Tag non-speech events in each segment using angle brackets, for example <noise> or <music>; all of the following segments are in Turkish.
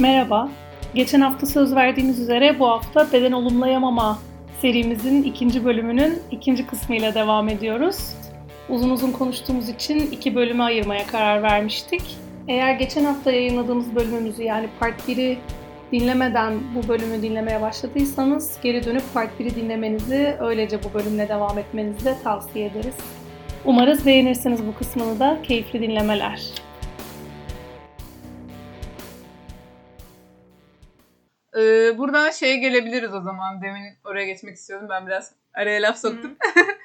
Merhaba. Geçen hafta söz verdiğimiz üzere bu hafta beden olumlayamama serimizin ikinci bölümünün ikinci kısmıyla devam ediyoruz. Uzun uzun konuştuğumuz için iki bölüme ayırmaya karar vermiştik. Eğer geçen hafta yayınladığımız bölümümüzü yani part 1'i dinlemeden bu bölümü dinlemeye başladıysanız geri dönüp part 1'i dinlemenizi öylece bu bölümle devam etmenizi de tavsiye ederiz. Umarız beğenirsiniz bu kısmını da. Keyifli dinlemeler. Ee, buradan şeye gelebiliriz o zaman. Demin oraya geçmek istiyordum. Ben biraz araya laf soktum.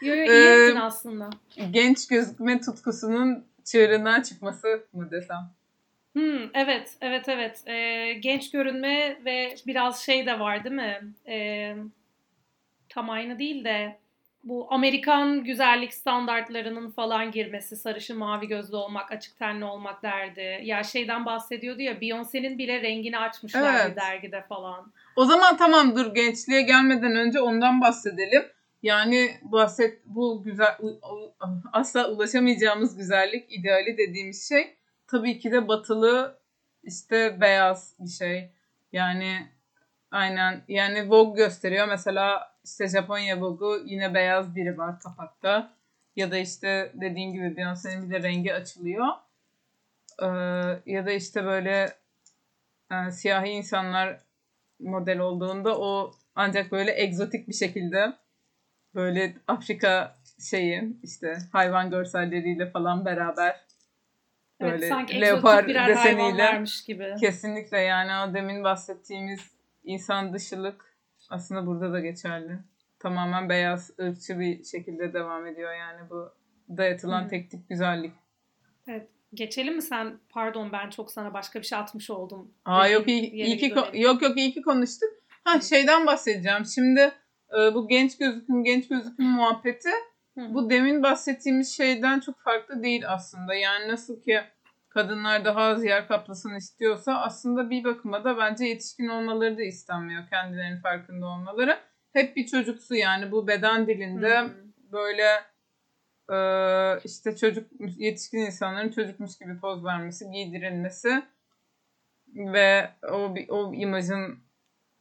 Yo, yo, <laughs> iyi Ee, ettin aslında. Genç gözükme tutkusunun çığırından çıkması mı desem? Hmm, evet, evet, evet. Ee, genç görünme ve biraz şey de var değil mi? Ee, tam aynı değil de bu Amerikan güzellik standartlarının falan girmesi, sarışın mavi gözlü olmak, açık tenli olmak derdi. Ya şeyden bahsediyordu ya, Beyoncé'nin bile rengini açmışlar Evet. dergide falan. O zaman tamam dur gençliğe gelmeden önce ondan bahsedelim. Yani bahset bu güzel asla ulaşamayacağımız güzellik ideali dediğimiz şey tabii ki de batılı işte beyaz bir şey. Yani aynen yani Vogue gösteriyor mesela işte Japonya Vogue'u yine beyaz biri var kapakta. Ya da işte dediğin gibi Beyoncé'nin bir de rengi açılıyor. Ee, ya da işte böyle e, siyahi insanlar model olduğunda o ancak böyle egzotik bir şekilde böyle Afrika şeyi işte hayvan görselleriyle falan beraber Evet, böyle sanki leopar deseniyle gibi. kesinlikle yani o demin bahsettiğimiz insan dışılık aslında burada da geçerli. Tamamen beyaz ırkçı bir şekilde devam ediyor yani bu dayatılan Hı. tek tip güzellik. Evet. Geçelim mi sen? Pardon ben çok sana başka bir şey atmış oldum. Aa yok iyi, iyi ki ko- yok yok iyi ki konuştuk. Ha şeyden bahsedeceğim. Şimdi e, bu genç gözüküm genç gözüküm muhabbeti hı. bu demin bahsettiğimiz şeyden çok farklı değil aslında. Yani nasıl ki kadınlar daha az yer kaplasın istiyorsa aslında bir bakıma da bence yetişkin olmaları da istenmiyor. Kendilerinin farkında olmaları. Hep bir çocuksu yani bu beden dilinde Hı hı. böyle e, işte çocuk yetişkin insanların çocukmuş gibi poz vermesi, giydirilmesi ve o o imajın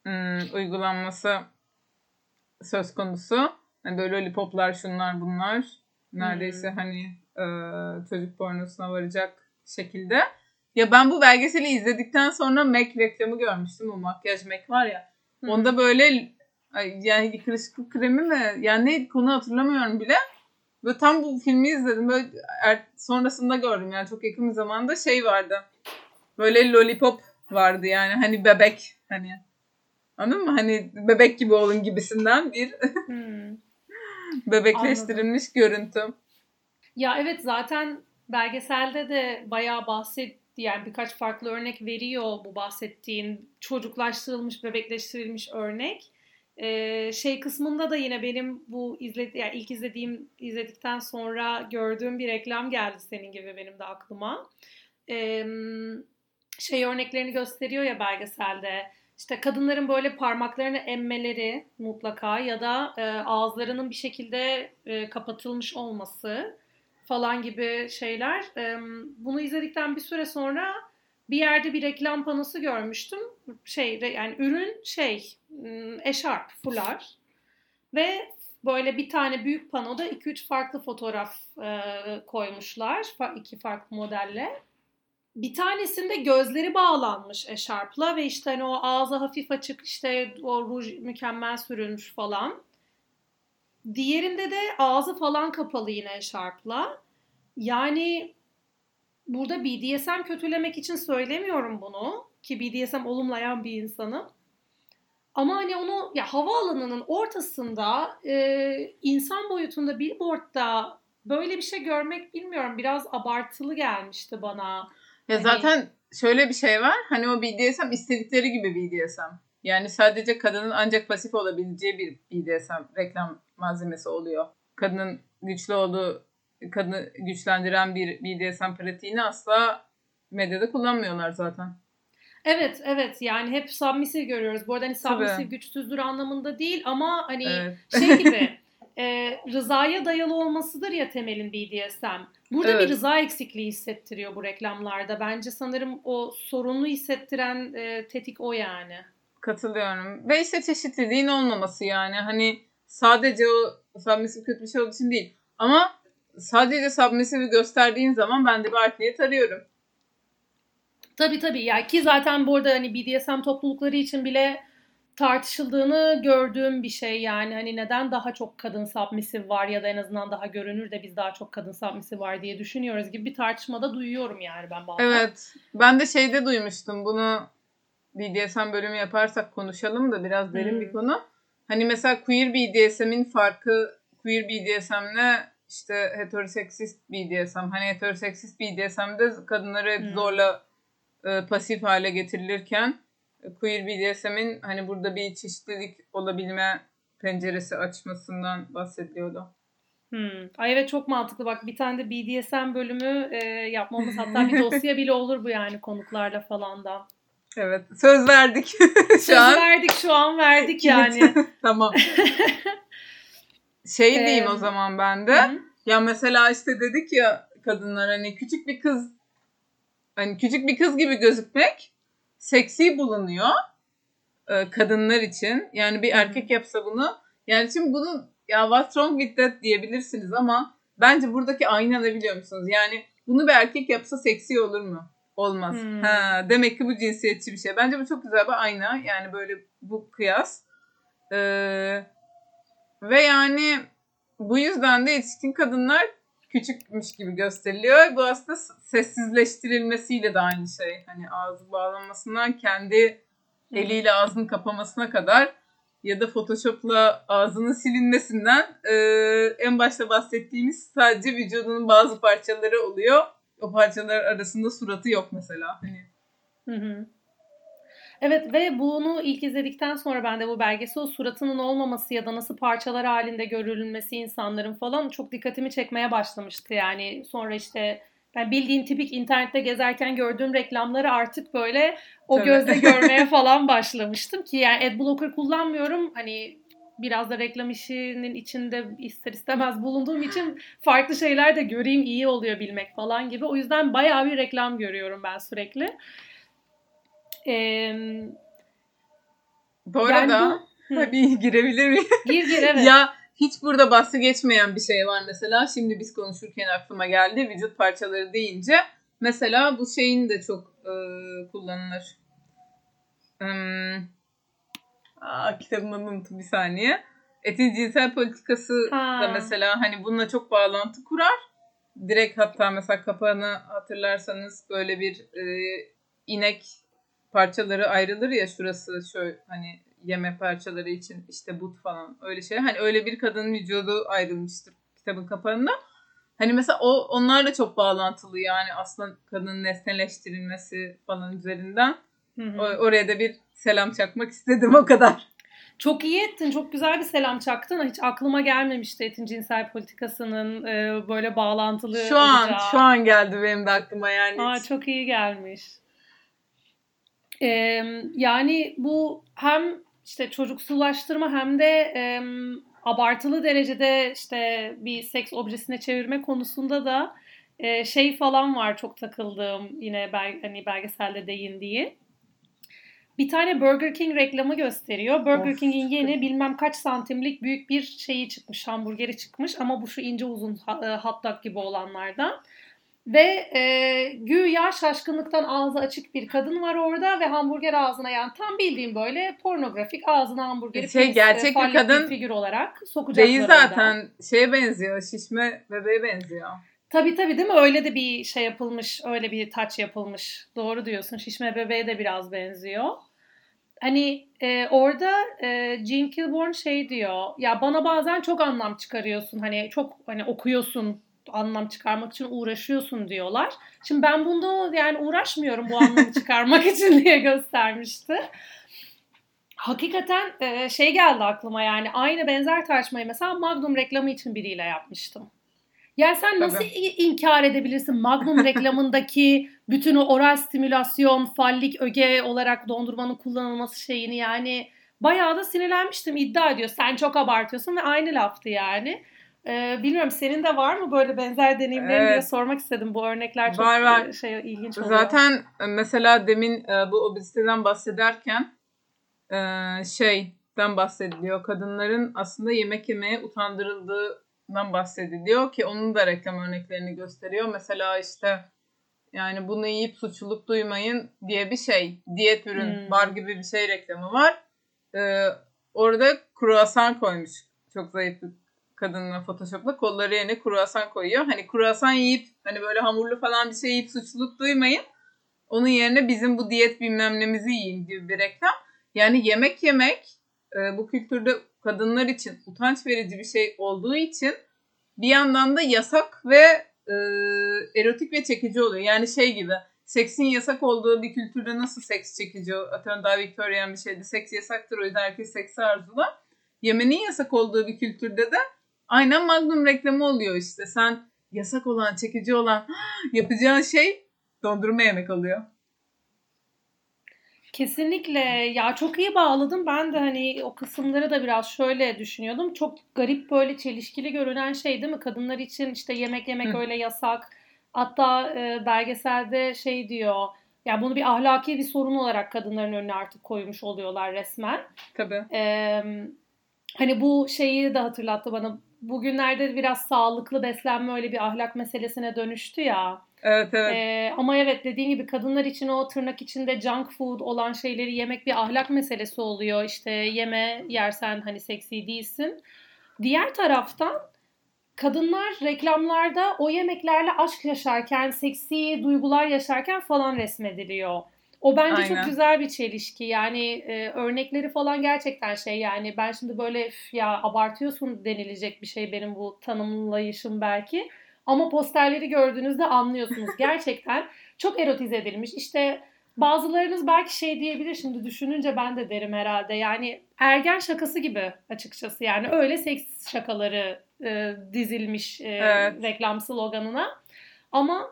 ım, uygulanması söz konusu. Hani böyle lollipoplar şunlar bunlar neredeyse Hmm. hani e, çocuk pornosuna varacak şekilde. Ya ben bu belgeseli izledikten sonra MAC reklamı görmüştüm. O makyaj MAC var ya. Hı. Onda böyle yani kırışıklık kremi mi? Yani neydi konu hatırlamıyorum bile. Böyle tam bu filmi izledim. Böyle er- sonrasında gördüm yani çok yakın bir zamanda şey vardı. Böyle lollipop vardı yani hani bebek hani. Anladın mı? Hani bebek gibi olun gibisinden bir <laughs> Hmm. bebekleştirilmiş görüntü. Ya evet zaten belgeselde de bayağı bahset yani birkaç farklı örnek veriyor bu bahsettiğin çocuklaştırılmış, bebekleştirilmiş örnek. Ee, şey kısmında da yine benim bu izledi yani ilk izlediğim izledikten sonra gördüğüm bir reklam geldi senin gibi benim de aklıma. Ee, şey örneklerini gösteriyor ya belgeselde. İşte kadınların böyle parmaklarını emmeleri mutlaka ya da e, ağızlarının bir şekilde e, kapatılmış olması falan gibi şeyler. Bunu izledikten bir süre sonra bir yerde bir reklam panosu görmüştüm. Şey yani ürün şey eşarp, fular ve böyle bir tane büyük panoda 2-3 farklı fotoğraf e, koymuşlar. İki farklı modelle. Bir tanesinde gözleri bağlanmış eşarpla ve işte hani o ağzı hafif açık işte o ruj mükemmel sürülmüş falan. Diğerinde de ağzı falan kapalı yine eşarpla. Yani burada BDSM kötülemek için söylemiyorum bunu ki BDSM olumlayan bir insanım. Ama hani onu ya havaalanının ortasında e, insan boyutunda billboardda böyle bir şey görmek bilmiyorum biraz abartılı gelmişti bana. Ya Hani- zaten şöyle bir şey var. Hani o BDSM istedikleri gibi BDSM. Yani sadece kadının ancak pasif olabileceği bir BDSM reklam malzemesi oluyor. Kadının güçlü olduğu, kadını güçlendiren bir BDSM pratiğini asla medyada kullanmıyorlar zaten. Evet evet yani hep submissive görüyoruz. Bu arada hani Tabii. submissive güçsüzdür anlamında değil ama hani Evet. şey gibi <laughs> e, rızaya dayalı olmasıdır ya temelin BDSM. Burada evet. bir rıza eksikliği hissettiriyor bu reklamlarda. Bence sanırım o sorunlu hissettiren e, tetik o yani. Katılıyorum. Ve işte çeşitliliğin olmaması yani. Hani sadece o submissive kötü bir şey olduğu için değil. Ama sadece submissive'i gösterdiğin zaman ben de bir art arıyorum. Tabii tabii. Yani ki zaten bu arada hani BDSM toplulukları için bile tartışıldığını gördüğüm bir şey yani hani neden daha çok kadın submissive var ya da en azından daha görünür de biz daha çok kadın submissive var diye düşünüyoruz gibi bir tartışmada duyuyorum yani ben bazen. Evet ben de şeyde duymuştum bunu BDSM bölümü yaparsak konuşalım da biraz derin hmm. bir konu. Hani mesela queer BDSM'in farkı queer BDSM'le işte heteroseksist BDSM. Hani heteroseksist BDSM'de kadınları hmm. zorla e, pasif hale getirilirken queer BDSM'in hani burada bir çeşitlilik olabilme penceresi açmasından bahsediyordu. Hmm. Ay evet çok mantıklı bak bir tane de BDSM bölümü e, yapmamız hatta bir <laughs> dosya bile olur bu yani konuklarla falan da. Evet söz verdik. <laughs> şu söz an... verdik şu an verdik yani. <laughs> tamam. şey diyeyim o zaman ben de. Hı. Ya mesela işte dedik ya kadınlar hani küçük bir kız hani küçük bir kız gibi gözükmek seksi bulunuyor e, kadınlar için. Yani bir erkek yapsa bunu. Yani şimdi bunu ya what's wrong with that diyebilirsiniz ama bence buradaki aynı ne biliyor musunuz? Yani bunu bir erkek yapsa seksi olur mu? Olmaz. Hmm. Ha, demek ki bu cinsiyetçi bir şey. Bence bu çok güzel bir ayna. Yani böyle bu kıyas. Ee, ve yani bu yüzden de yetişkin kadınlar küçükmüş gibi gösteriliyor. Bu aslında sessizleştirilmesiyle de aynı şey. Hani ağzı bağlanmasından kendi eliyle ağzını kapamasına kadar ya da Photoshop'la ağzının silinmesinden e, en başta bahsettiğimiz sadece vücudunun bazı parçaları oluyor. O parçalar arasında suratı yok mesela. Hani. Hı hı. Evet ve bunu ilk izledikten sonra ben de bu belgesi o suratının olmaması ya da nasıl parçalar halinde görülmesi insanların falan çok dikkatimi çekmeye başlamıştı. Yani sonra işte ben bildiğin tipik internette gezerken gördüğüm reklamları artık böyle o Tabii. gözle görmeye <laughs> falan başlamıştım ki yani adblocker kullanmıyorum. Hani biraz da reklam işinin içinde ister istemez bulunduğum için farklı şeyler de göreyim iyi oluyor bilmek falan gibi. O yüzden bayağı bir reklam görüyorum ben sürekli. Ee, bu arada bu, tabii girebilir miyim? Gir gir evet. <laughs> ya hiç burada bahsi geçmeyen bir şey var mesela. Şimdi biz konuşurken aklıma geldi. Vücut parçaları deyince. Mesela bu şeyin de çok e, kullanılır. Hmm. Aa, kitabımı unuttum bir saniye. Etin cinsel politikası ha. da mesela hani bununla çok bağlantı kurar. Direkt hatta mesela kapağını hatırlarsanız böyle bir e, inek parçaları ayrılır ya şurası şöyle hani yeme parçaları için işte but falan öyle şey. Hani öyle bir kadının vücudu ayrılmıştır kitabın kapağında. Hani mesela o onlarla çok bağlantılı yani aslında kadının nesneleştirilmesi falan üzerinden. Hı hı. oraya da bir selam çakmak istedim o kadar. Çok iyi ettin. Çok güzel bir selam çaktın. Hiç aklıma gelmemişti etin cinsel politikasının e, böyle bağlantılı Şu an olacağı. şu an geldi benim de aklıma yani. Aa, çok iyi gelmiş. E, yani bu hem işte çocuksulaştırma hem de e, abartılı derecede işte bir seks objesine çevirme konusunda da e, şey falan var çok takıldığım yine bel, hani belgeselde değindiği. Bir tane Burger King reklamı gösteriyor. Burger King'in yeni bilmem kaç santimlik büyük bir şeyi çıkmış, hamburgeri çıkmış ama bu şu ince uzun hot dog gibi olanlardan. Ve e, güya şaşkınlıktan ağzı açık bir kadın var orada ve hamburger ağzına yani tam bildiğim böyle pornografik ağzına hamburgeri şey, pis, gerçek bir kadın bir figür olarak sokacaklar Değil zaten orada. şeye benziyor şişme bebeğe benziyor. Tabii tabii değil mi? Öyle de bir şey yapılmış, öyle bir taç yapılmış. Doğru diyorsun. Şişme bebeğe de biraz benziyor. Hani e, orada e, Gene Kilborn şey diyor. Ya bana bazen çok anlam çıkarıyorsun. Hani çok hani okuyorsun anlam çıkarmak için uğraşıyorsun diyorlar. Şimdi ben bunda yani uğraşmıyorum bu anlamı <laughs> çıkarmak için diye göstermişti. Hakikaten e, şey geldi aklıma yani aynı benzer tartışmayı mesela Magnum reklamı için biriyle yapmıştım. Yani sen nasıl Tabii. inkar edebilirsin Magnum <laughs> reklamındaki bütün o oral stimülasyon, fallik öge olarak dondurmanın kullanılması şeyini yani bayağı da sinirlenmiştim. İddia ediyor. Sen çok abartıyorsun ve aynı laftı yani. Ee, bilmiyorum senin de var mı böyle benzer deneyimlerin evet. diye sormak istedim. Bu örnekler çok var, var. şey ilginç oluyor. Zaten e, mesela demin e, bu obeziteden bahsederken e, şeyden bahsediliyor. Kadınların aslında yemek yemeye utandırıldığından bahsediliyor ki onun da reklam örneklerini gösteriyor. Mesela işte yani bunu yiyip suçluluk duymayın diye bir şey. Diyet ürün, hmm. bar gibi bir şey reklamı var. Ee, orada kruvasan koymuş. Çok zayıf bir kadınla Photoshop'la kolları yerine kruvasan koyuyor. Hani kruvasan yiyip hani böyle hamurlu falan bir şey yiyip suçluluk duymayın. Onun yerine bizim bu diyet bilmem nemizi yiyin gibi bir reklam. Yani yemek yemek e, bu kültürde kadınlar için utanç verici bir şey olduğu için bir yandan da yasak ve e, erotik ve çekici oluyor. Yani şey gibi seksin yasak olduğu bir kültürde nasıl seks çekici? Atıyorum daha Victorian bir şeydi. Seks yasaktır o yüzden herkes seksi arzular. Yemenin yasak olduğu bir kültürde de aynen Magnum reklamı oluyor işte. Sen yasak olan, çekici olan <gasps> yapacağın şey dondurma yemek oluyor. Kesinlikle ya çok iyi bağladım. Ben de hani o kısımları da biraz şöyle düşünüyordum. Çok garip böyle çelişkili görünen şey değil mi? Kadınlar için işte yemek yemek Hı. öyle yasak. Hatta e, belgeselde şey diyor. Ya bunu bir ahlaki bir sorun olarak kadınların önüne artık koymuş oluyorlar resmen. Tabii. Ee, hani bu şeyi de hatırlattı bana. Bugünlerde biraz sağlıklı beslenme öyle bir ahlak meselesine dönüştü ya. Evet evet. Ee, ama evet dediğin gibi kadınlar için o tırnak içinde junk food olan şeyleri yemek bir ahlak meselesi oluyor. İşte yeme yersen hani seksi değilsin. Diğer taraftan kadınlar reklamlarda o yemeklerle aşk yaşarken, seksi duygular yaşarken falan resmediliyor. O bence Aynen. çok güzel bir çelişki. Yani e, örnekleri falan gerçekten şey yani ben şimdi böyle ya abartıyorsun denilecek bir şey benim bu tanımlayışım belki. Ama posterleri gördüğünüzde anlıyorsunuz. <laughs> Gerçekten çok erotize edilmiş. İşte bazılarınız belki şey diyebilir şimdi düşününce ben de derim herhalde. Yani ergen şakası gibi açıkçası. Yani öyle seks şakaları e, dizilmiş e, evet. reklam sloganına. Ama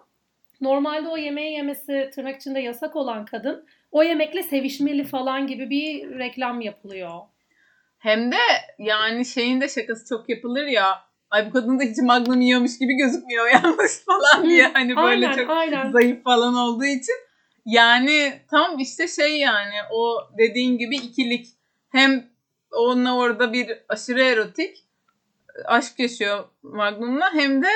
normalde o yemeği yemesi tırnak içinde yasak olan kadın o yemekle sevişmeli falan gibi bir reklam yapılıyor. Hem de yani şeyin de şakası çok yapılır ya ay bu kadın da hiç magnum yiyormuş gibi gözükmüyor yalnız <laughs> falan diye hani böyle aynen, çok aynen. zayıf falan olduğu için. Yani tam işte şey yani o dediğin gibi ikilik hem onunla orada bir aşırı erotik aşk yaşıyor Magnum'la hem de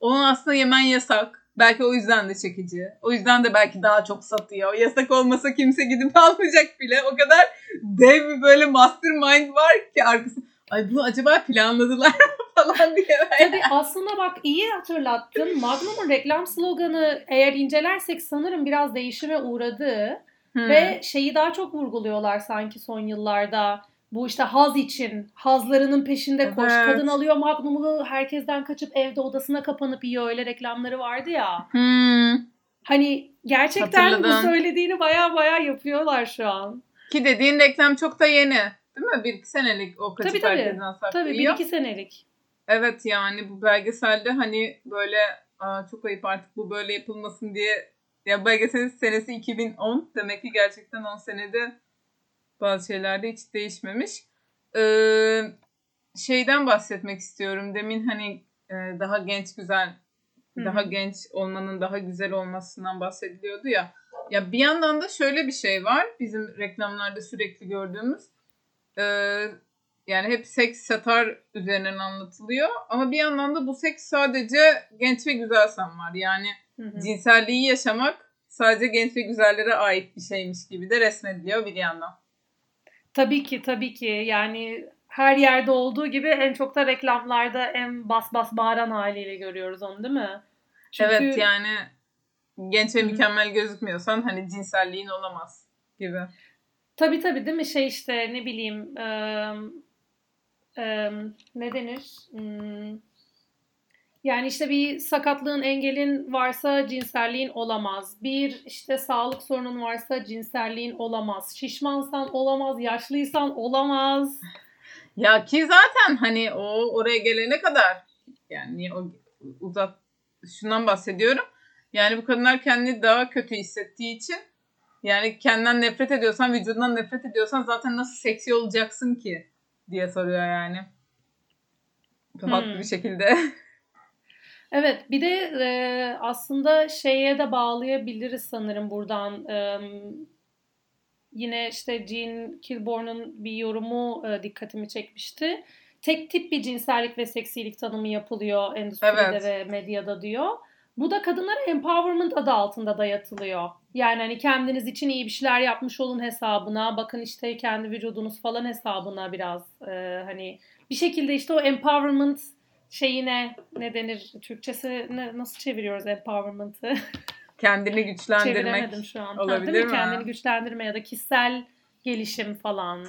onun aslında yemen yasak. Belki o yüzden de çekici. O yüzden de belki daha çok satıyor. Yasak olmasa kimse gidip <laughs> almayacak bile. O kadar dev bir böyle mastermind var ki arkası. Ay bunu acaba planladılar <laughs> falan diye. Tabii aslında bak iyi hatırlattın. Magnum'un reklam sloganı eğer incelersek sanırım biraz değişime uğradı. Hmm. Ve şeyi daha çok vurguluyorlar sanki son yıllarda. Bu işte haz için, hazlarının peşinde koş. Evet. Kadın alıyor Magnum'u herkesten kaçıp evde odasına kapanıp yiyor öyle reklamları vardı ya. Hmm. Hani gerçekten Hatırladım. bu söylediğini baya baya yapıyorlar şu an. Ki dediğin reklam çok da yeni. Değil mi? Bir iki senelik o kaçıp tabii, tabii. herkesten saklıyor. Tabii bir iki senelik. Evet yani bu belgeselde hani böyle Aa, çok ayıp artık bu böyle yapılmasın diye ya belgeselin senesi 2010 demek ki gerçekten 10 senede bazı şeylerde hiç değişmemiş. Ee, şeyden bahsetmek istiyorum. Demin hani e, daha genç güzel Hı. daha genç olmanın daha güzel olmasından bahsediliyordu ya. Ya bir yandan da şöyle bir şey var. Bizim reklamlarda sürekli gördüğümüz. Ee, yani hep seks satar üzerinden anlatılıyor. Ama bir yandan da bu seks sadece genç ve güzelsen var. Yani hı hı. cinselliği yaşamak sadece genç ve güzellere ait bir şeymiş gibi de resmediliyor bir yandan. Tabii ki tabii ki yani her yerde olduğu gibi en çok da reklamlarda en bas bas bağıran haliyle görüyoruz onu değil mi? Çünkü... Evet yani genç ve mükemmel gözükmüyorsan hani cinselliğin olamaz gibi. Tabii tabii değil mi şey işte ne bileyim e, ne denir? Hmm, yani işte bir sakatlığın, engelin varsa cinselliğin olamaz. Bir işte sağlık sorunun varsa cinselliğin olamaz. Şişmansan olamaz, yaşlıysan olamaz. <laughs> Ya ki zaten hani o oraya gelene kadar yani o uzat şundan bahsediyorum. Yani bu kadınlar kendini daha kötü hissettiği için Yani kendinden nefret ediyorsan, vücudundan nefret ediyorsan zaten nasıl seksi olacaksın ki diye soruyor yani. Haklı hmm. bir şekilde. <laughs> Evet bir de e, aslında şeye de bağlayabiliriz sanırım buradan. E, yine işte Jean Kilborn'un bir yorumu e, dikkatimi çekmişti. Tek tip bir cinsellik ve seksilik tanımı yapılıyor endüstride evet. ve medyada diyor. Bu da kadınlara empowerment adı altında dayatılıyor. Yani hani kendiniz için iyi bir şeyler yapmış olun hesabına. Bakın işte kendi vücudunuz falan hesabına biraz e, hani bir şekilde işte o empowerment şeyine ne denir Türkçesi nasıl çeviriyoruz empowerment'ı? <laughs> Kendini güçlendirmek Çeviremedim şu an. olabilir ha, mi? mi? Kendini güçlendirme ya da kişisel gelişim falan.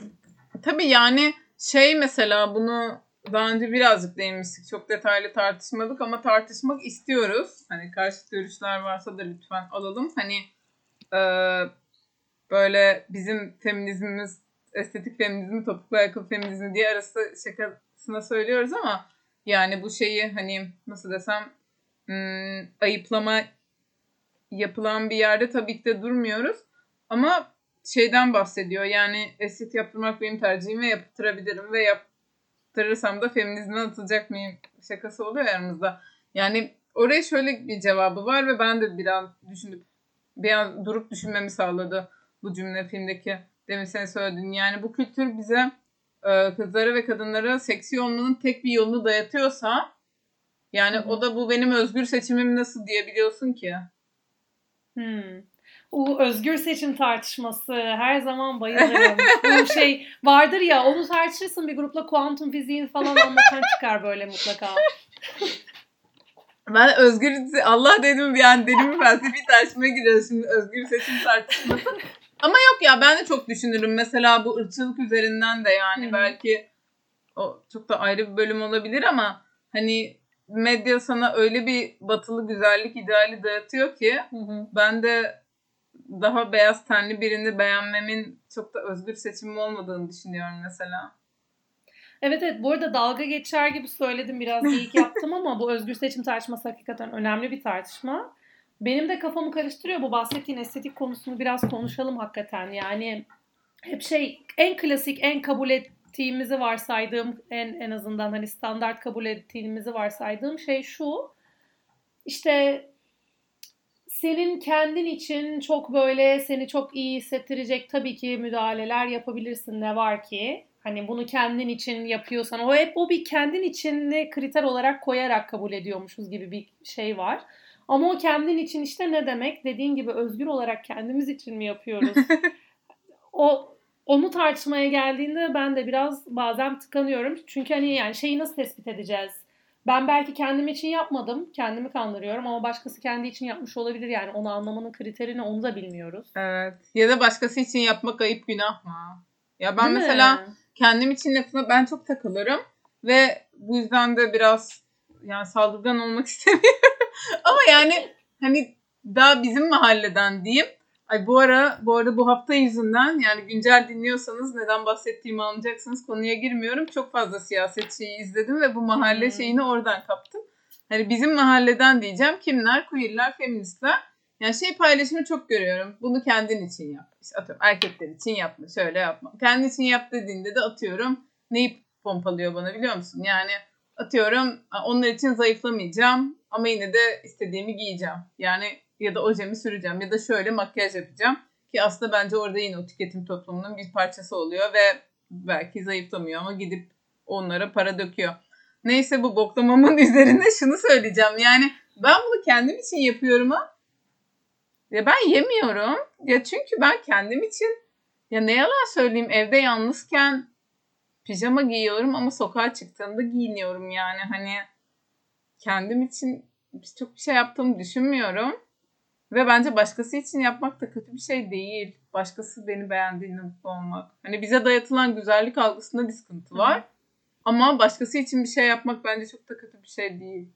Tabii yani şey mesela bunu daha önce birazcık değinmiştik. Çok detaylı tartışmadık ama tartışmak istiyoruz. Hani karşı görüşler varsa da lütfen alalım. Hani e, böyle bizim feminizmimiz estetik feminizmi, topuklu ayakkabı feminizmi diye arası şakasına söylüyoruz ama yani bu şeyi hani nasıl desem ım, ayıplama yapılan bir yerde tabii ki de durmuyoruz. Ama şeyden bahsediyor. Yani estetik yaptırmak benim tercihim ve yaptırabilirim ve yaptırırsam da feminizme atılacak mıyım şakası oluyor aramızda. Yani oraya şöyle bir cevabı var ve ben de biraz düşünüp bir an durup düşünmemi sağladı bu cümle filmdeki demin sen söylediğin. Yani bu kültür bize e, kızlara ve kadınlara seksi olmanın tek bir yolunu dayatıyorsa yani Hı-hı. o da bu benim özgür seçimim nasıl diyebiliyorsun ki? Hmm. O özgür seçim tartışması her zaman bayılırım. Bu şey vardır ya onu tartışırsın bir grupla kuantum fiziğini falan anlatan çıkar böyle mutlaka. Ben özgür Allah dedim deli bir felsefi tartışmaya giriyoruz şimdi özgür seçim tartışması. Ama yok ya ben de çok düşünürüm. Mesela bu ırkçılık üzerinden de yani Hı-hı. belki o çok da ayrı bir bölüm olabilir ama hani medya sana öyle bir batılı güzellik ideali dayatıyor ki Hı-hı. ben de daha beyaz tenli birini beğenmemin çok da özgür seçimim olmadığını düşünüyorum mesela. Evet evet bu arada dalga geçer gibi söyledim biraz <laughs> ilk yaptım ama bu özgür seçim tartışması hakikaten önemli bir tartışma. Benim de kafamı karıştırıyor bu bahsettiğin estetik konusunu biraz konuşalım hakikaten. Yani hep şey en klasik en kabul ettiğimizi varsaydığım en en azından hani standart kabul ettiğimizi varsaydığım şey şu. İşte senin kendin için çok böyle seni çok iyi hissettirecek tabii ki müdahaleler yapabilirsin ne var ki. Hani bunu kendin için yapıyorsan o hep o bir kendin için ne kriter olarak koyarak kabul ediyormuşuz gibi bir şey var. Ama o kendin için işte ne demek? Dediğin gibi özgür olarak kendimiz için mi yapıyoruz? <laughs> o onu tartışmaya geldiğinde ben de biraz bazen tıkanıyorum. Çünkü hani yani şeyi nasıl tespit edeceğiz? Ben belki kendim için yapmadım. Kendimi kandırıyorum ama başkası kendi için yapmış olabilir. Yani onu anlamanın kriterini onu da bilmiyoruz. Evet. Ya da başkası için yapmak ayıp günah mı? Ya ben Değil mesela mi? kendim için lafına ben çok takılırım. Ve bu yüzden de biraz yani saldırgan olmak <laughs> istemiyorum. Ama yani hani daha bizim mahalleden diyeyim. Ay bu ara bu arada bu hafta yüzünden yani güncel dinliyorsanız neden bahsettiğimi anlayacaksınız. Konuya girmiyorum. Çok fazla siyaset şeyi izledim ve bu mahalle hmm. şeyini oradan kaptım. Hani bizim mahalleden diyeceğim kimler? Queerler, feministler. Yani şey paylaşımı çok görüyorum. Bunu kendin için yap. İşte atıyorum erkekler için yapma, şöyle yapma. Kendin için yap dediğinde de atıyorum neyi pompalıyor bana biliyor musun? Yani atıyorum onlar için zayıflamayacağım ama yine de istediğimi giyeceğim. Yani ya da ojemi süreceğim ya da şöyle makyaj yapacağım. Ki aslında bence orada yine o tüketim toplumunun bir parçası oluyor ve belki zayıflamıyor ama gidip onlara para döküyor. Neyse bu boklamamın <laughs> üzerine şunu söyleyeceğim. Yani ben bunu kendim için yapıyorum ha. Ya ben yemiyorum. Ya çünkü ben kendim için ya ne yalan söyleyeyim evde yalnızken pijama giyiyorum ama sokağa çıktığımda giyiniyorum yani hani kendim için çok bir şey yaptığımı düşünmüyorum. Ve bence başkası için yapmak da kötü bir şey değil. Başkası beni beğendiğinde mutlu olmak. Hani bize dayatılan güzellik algısında bir sıkıntı var. Hı. Ama başkası için bir şey yapmak bence çok da kötü bir şey değil.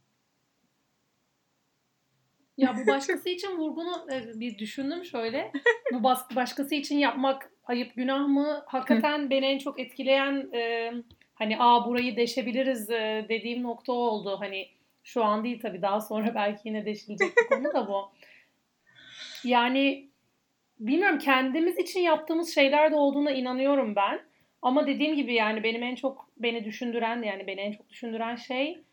Ya bu <laughs> başkası için vurgunu e, bir düşündüm şöyle. Bu başkası için yapmak ayıp günah mı? Hakikaten beni en çok etkileyen e, hani aa burayı deşebiliriz e, dediğim nokta oldu. Hani şu an değil tabii daha sonra belki yine deşilecek bir konu da bu. Yani bilmiyorum kendimiz için yaptığımız şeyler de olduğuna inanıyorum ben. Ama dediğim gibi yani benim en çok beni düşündüren yani beni en çok düşündüren şey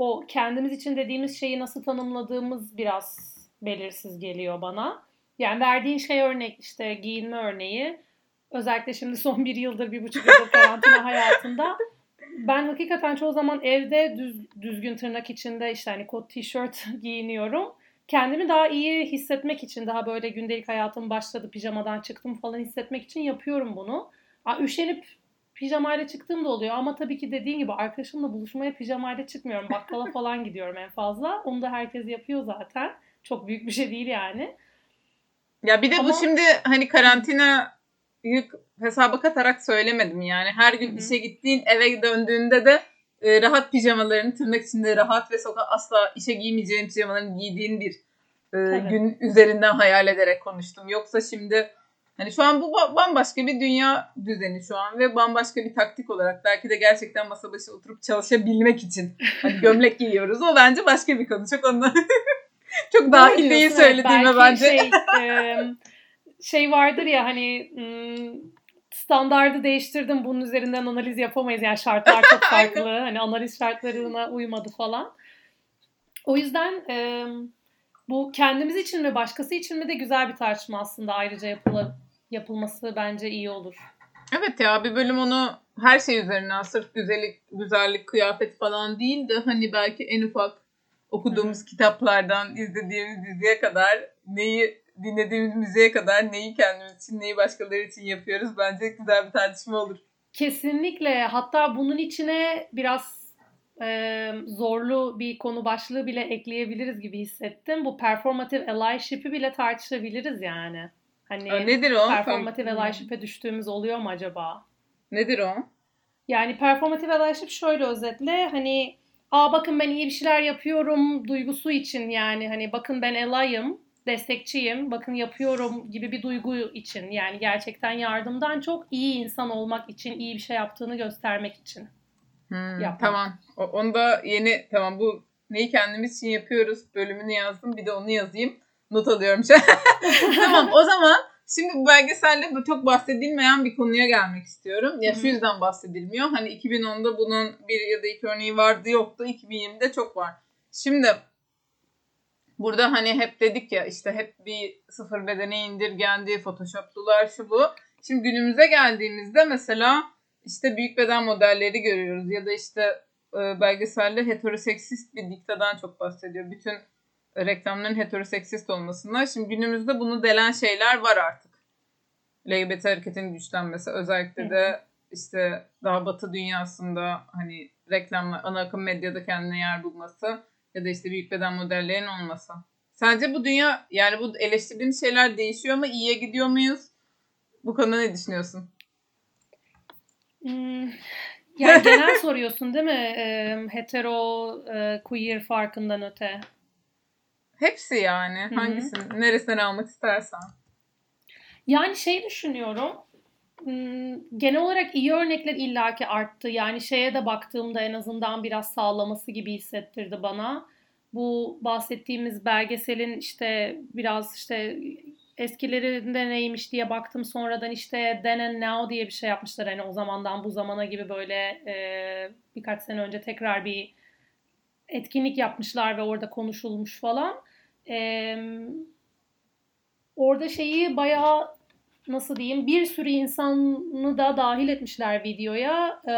o kendimiz için dediğimiz şeyi nasıl tanımladığımız biraz belirsiz geliyor bana. Yani verdiğin şey örnek işte giyinme örneği özellikle şimdi son bir yıldır bir buçuk yıldır karantina <laughs> hayatında ben hakikaten çoğu zaman evde düz, düzgün tırnak içinde işte hani kot tişört <laughs> giyiniyorum. Kendimi daha iyi hissetmek için daha böyle gündelik hayatım başladı pijamadan çıktım falan hissetmek için yapıyorum bunu. Aa, üşenip pijamayla çıktığım da oluyor ama tabii ki dediğin gibi arkadaşımla buluşmaya pijamayla çıkmıyorum. Bakkala <laughs> falan gidiyorum en fazla. Onu da herkes yapıyor zaten. Çok büyük bir şey değil yani. Ya bir de ama... bu şimdi hani karantina yük hesaba katarak söylemedim yani. Her gün Hı-hı. işe gittiğin eve döndüğünde de e, rahat pijamalarını tırnak içinde rahat ve sokak asla işe giymeyeceğin pijamalarını giydiğin bir e, gün üzerinden hayal ederek konuştum. Yoksa şimdi hani şu an bu bambaşka bir dünya düzeni şu an ve bambaşka bir taktik olarak belki de gerçekten masa başı oturup çalışabilmek için hani <laughs> gömlek giyiyoruz. O bence başka bir konu. Çok onunla <laughs> çok dahil değil söylediğime bence. Şey, <laughs> e, şey vardır ya hani standardı değiştirdim bunun üzerinden analiz yapamayız. Yani şartlar çok farklı. hani analiz şartlarına uymadı falan. O yüzden e, bu kendimiz için mi başkası için mi de güzel bir tartışma aslında ayrıca yapıla, yapılması bence iyi olur. Evet ya bir bölüm onu her şey üzerine sırf güzellik, güzellik, kıyafet falan değil de hani belki en ufak okuduğumuz Hı-hı. kitaplardan izlediğimiz diziye kadar neyi dinlediğimiz müziğe kadar neyi kendimiz için neyi başkaları için yapıyoruz bence güzel bir tartışma olur. Kesinlikle hatta bunun içine biraz e, zorlu bir konu başlığı bile ekleyebiliriz gibi hissettim. Bu performative allyship'i bile tartışabiliriz yani. Hani nedir o? Performative allyship'e düştüğümüz oluyor mu acaba? Nedir o? Yani performative allyship şöyle özetle hani aa bakın ben iyi bir şeyler yapıyorum duygusu için yani hani bakın ben ally'ım destekçiyim, bakın yapıyorum gibi bir duygu için yani gerçekten yardımdan çok iyi insan olmak için, iyi bir şey yaptığını göstermek için. Hmm, tamam. O, onu da yeni tamam bu neyi kendimiz için yapıyoruz bölümünü yazdım. Bir de onu yazayım. Not alıyorum şu <laughs> Tamam o zaman şimdi bu belgeselde bu çok bahsedilmeyen bir konuya gelmek istiyorum. Ya şu yüzden bahsedilmiyor. Hani 2010'da bunun bir ya da iki örneği vardı yoktu. 2020'de çok var. Şimdi Burada hani hep dedik ya işte hep bir sıfır bedene indirgendi, photoshoplular şu bu. Şimdi günümüze geldiğimizde mesela işte büyük beden modelleri görüyoruz ya da işte e, belgeselde heteroseksist bir diktadan çok bahsediyor. Bütün reklamların heteroseksist olmasından. Şimdi günümüzde bunu delen şeyler var artık. LGBT hareketin güçlenmesi özellikle de işte daha batı dünyasında hani reklamlar ana akım medyada kendine yer bulması ya da işte büyük beden modellerinin olması. Sence bu dünya yani bu eleştirdiğimiz şeyler değişiyor mu? İyiye gidiyor muyuz? Bu konuda ne düşünüyorsun? Hmm, yani genel soruyorsun değil mi? E, hetero, e, queer farkından öte. Hepsi yani. Hı-hı. Hangisini, neresinden almak istersen. Yani şey düşünüyorum. Genel olarak iyi örnekler illaki arttı. Yani şeye de baktığımda en azından biraz sağlaması gibi hissettirdi bana. Bu bahsettiğimiz belgeselin işte biraz işte eskilerinde neymiş diye baktım. Sonradan işte Then and Now diye bir şey yapmışlar. Hani o zamandan bu zamana gibi böyle e, birkaç sene önce tekrar bir etkinlik yapmışlar ve orada konuşulmuş falan. E, orada şeyi bayağı nasıl diyeyim bir sürü insanı da dahil etmişler videoya. E,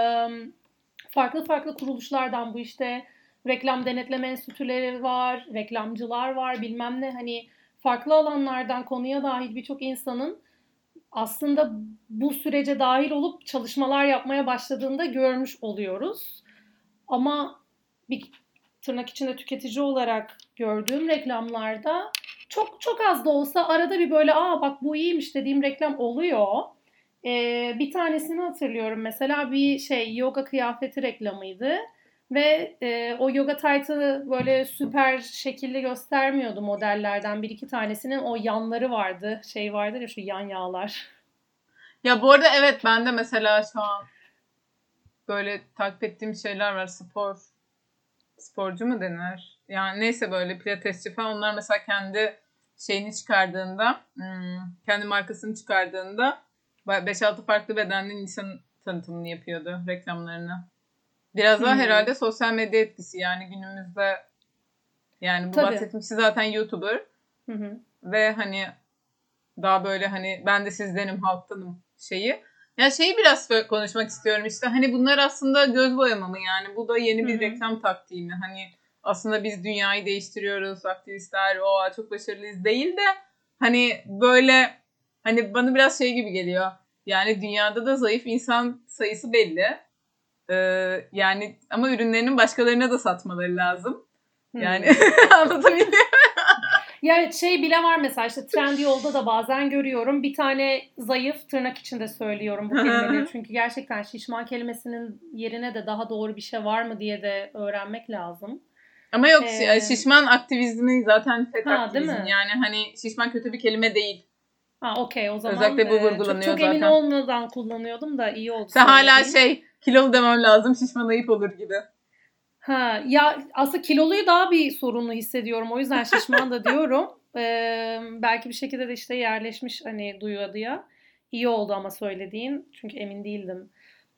farklı farklı kuruluşlardan bu işte reklam denetleme enstitüleri var, reklamcılar var bilmem ne hani farklı alanlardan konuya dahil birçok insanın aslında bu sürece dahil olup çalışmalar yapmaya başladığında görmüş oluyoruz. Ama bir tırnak içinde tüketici olarak gördüğüm reklamlarda çok çok az da olsa arada bir böyle aa bak bu iyiymiş dediğim reklam oluyor. Ee, bir tanesini hatırlıyorum mesela bir şey yoga kıyafeti reklamıydı. Ve e, o yoga taytı böyle süper şekilde göstermiyordu modellerden. Bir iki tanesinin o yanları vardı. Şey vardır ya şu yan yağlar. <laughs> Ya bu arada evet ben de mesela şu an böyle takip ettiğim şeyler var. Spor sporcu mu denir? Yani neyse böyle pilatesçi falan onlar mesela kendi şeyini çıkardığında hmm, kendi markasını çıkardığında 5-6 farklı bedenli insan tanıtımını yapıyordu reklamlarını. Biraz daha hmm. herhalde sosyal medya etkisi yani günümüzde yani bu Tabii. bahsettiğim kişi zaten YouTuber. Hı hı. Ve hani daha böyle hani ben de sizdenim halktanım şeyi. Ya şeyi biraz konuşmak istiyorum işte hani bunlar aslında göz boyama mı yani bu da yeni bir reklam taktiği mi? Hani aslında biz dünyayı değiştiriyoruz aktivistler o çok başarılıyız değil de hani böyle hani bana biraz şey gibi geliyor. Yani dünyada da zayıf insan sayısı belli. Ee, yani ama ürünlerinin başkalarına da satmaları lazım. Yani hmm. <laughs> anlatabiliyor Ya şey bile var mesela işte Trendyol'da da bazen görüyorum. Bir tane zayıf tırnak içinde söylüyorum bu kelimeleri. Çünkü gerçekten şişman kelimesinin yerine de daha doğru bir şey var mı diye de öğrenmek lazım. Ama yok ee, şişman aktivizmi zaten fet ha, aktivizm. Yani hani şişman kötü bir kelime değil. Ha okey o zaman. Özellikle bu vurgulanıyor çok, çok zaten. Çok emin olmadan kullanıyordum da iyi oldu. Sen hala şey kilolu demem lazım şişman ayıp olur gibi. Ha ya aslında kiloluyu daha bir sorunlu hissediyorum. O yüzden şişman da <laughs> diyorum. Ee, belki bir şekilde de işte yerleşmiş hani duyu diye. İyi oldu ama söylediğin. Çünkü emin değildim.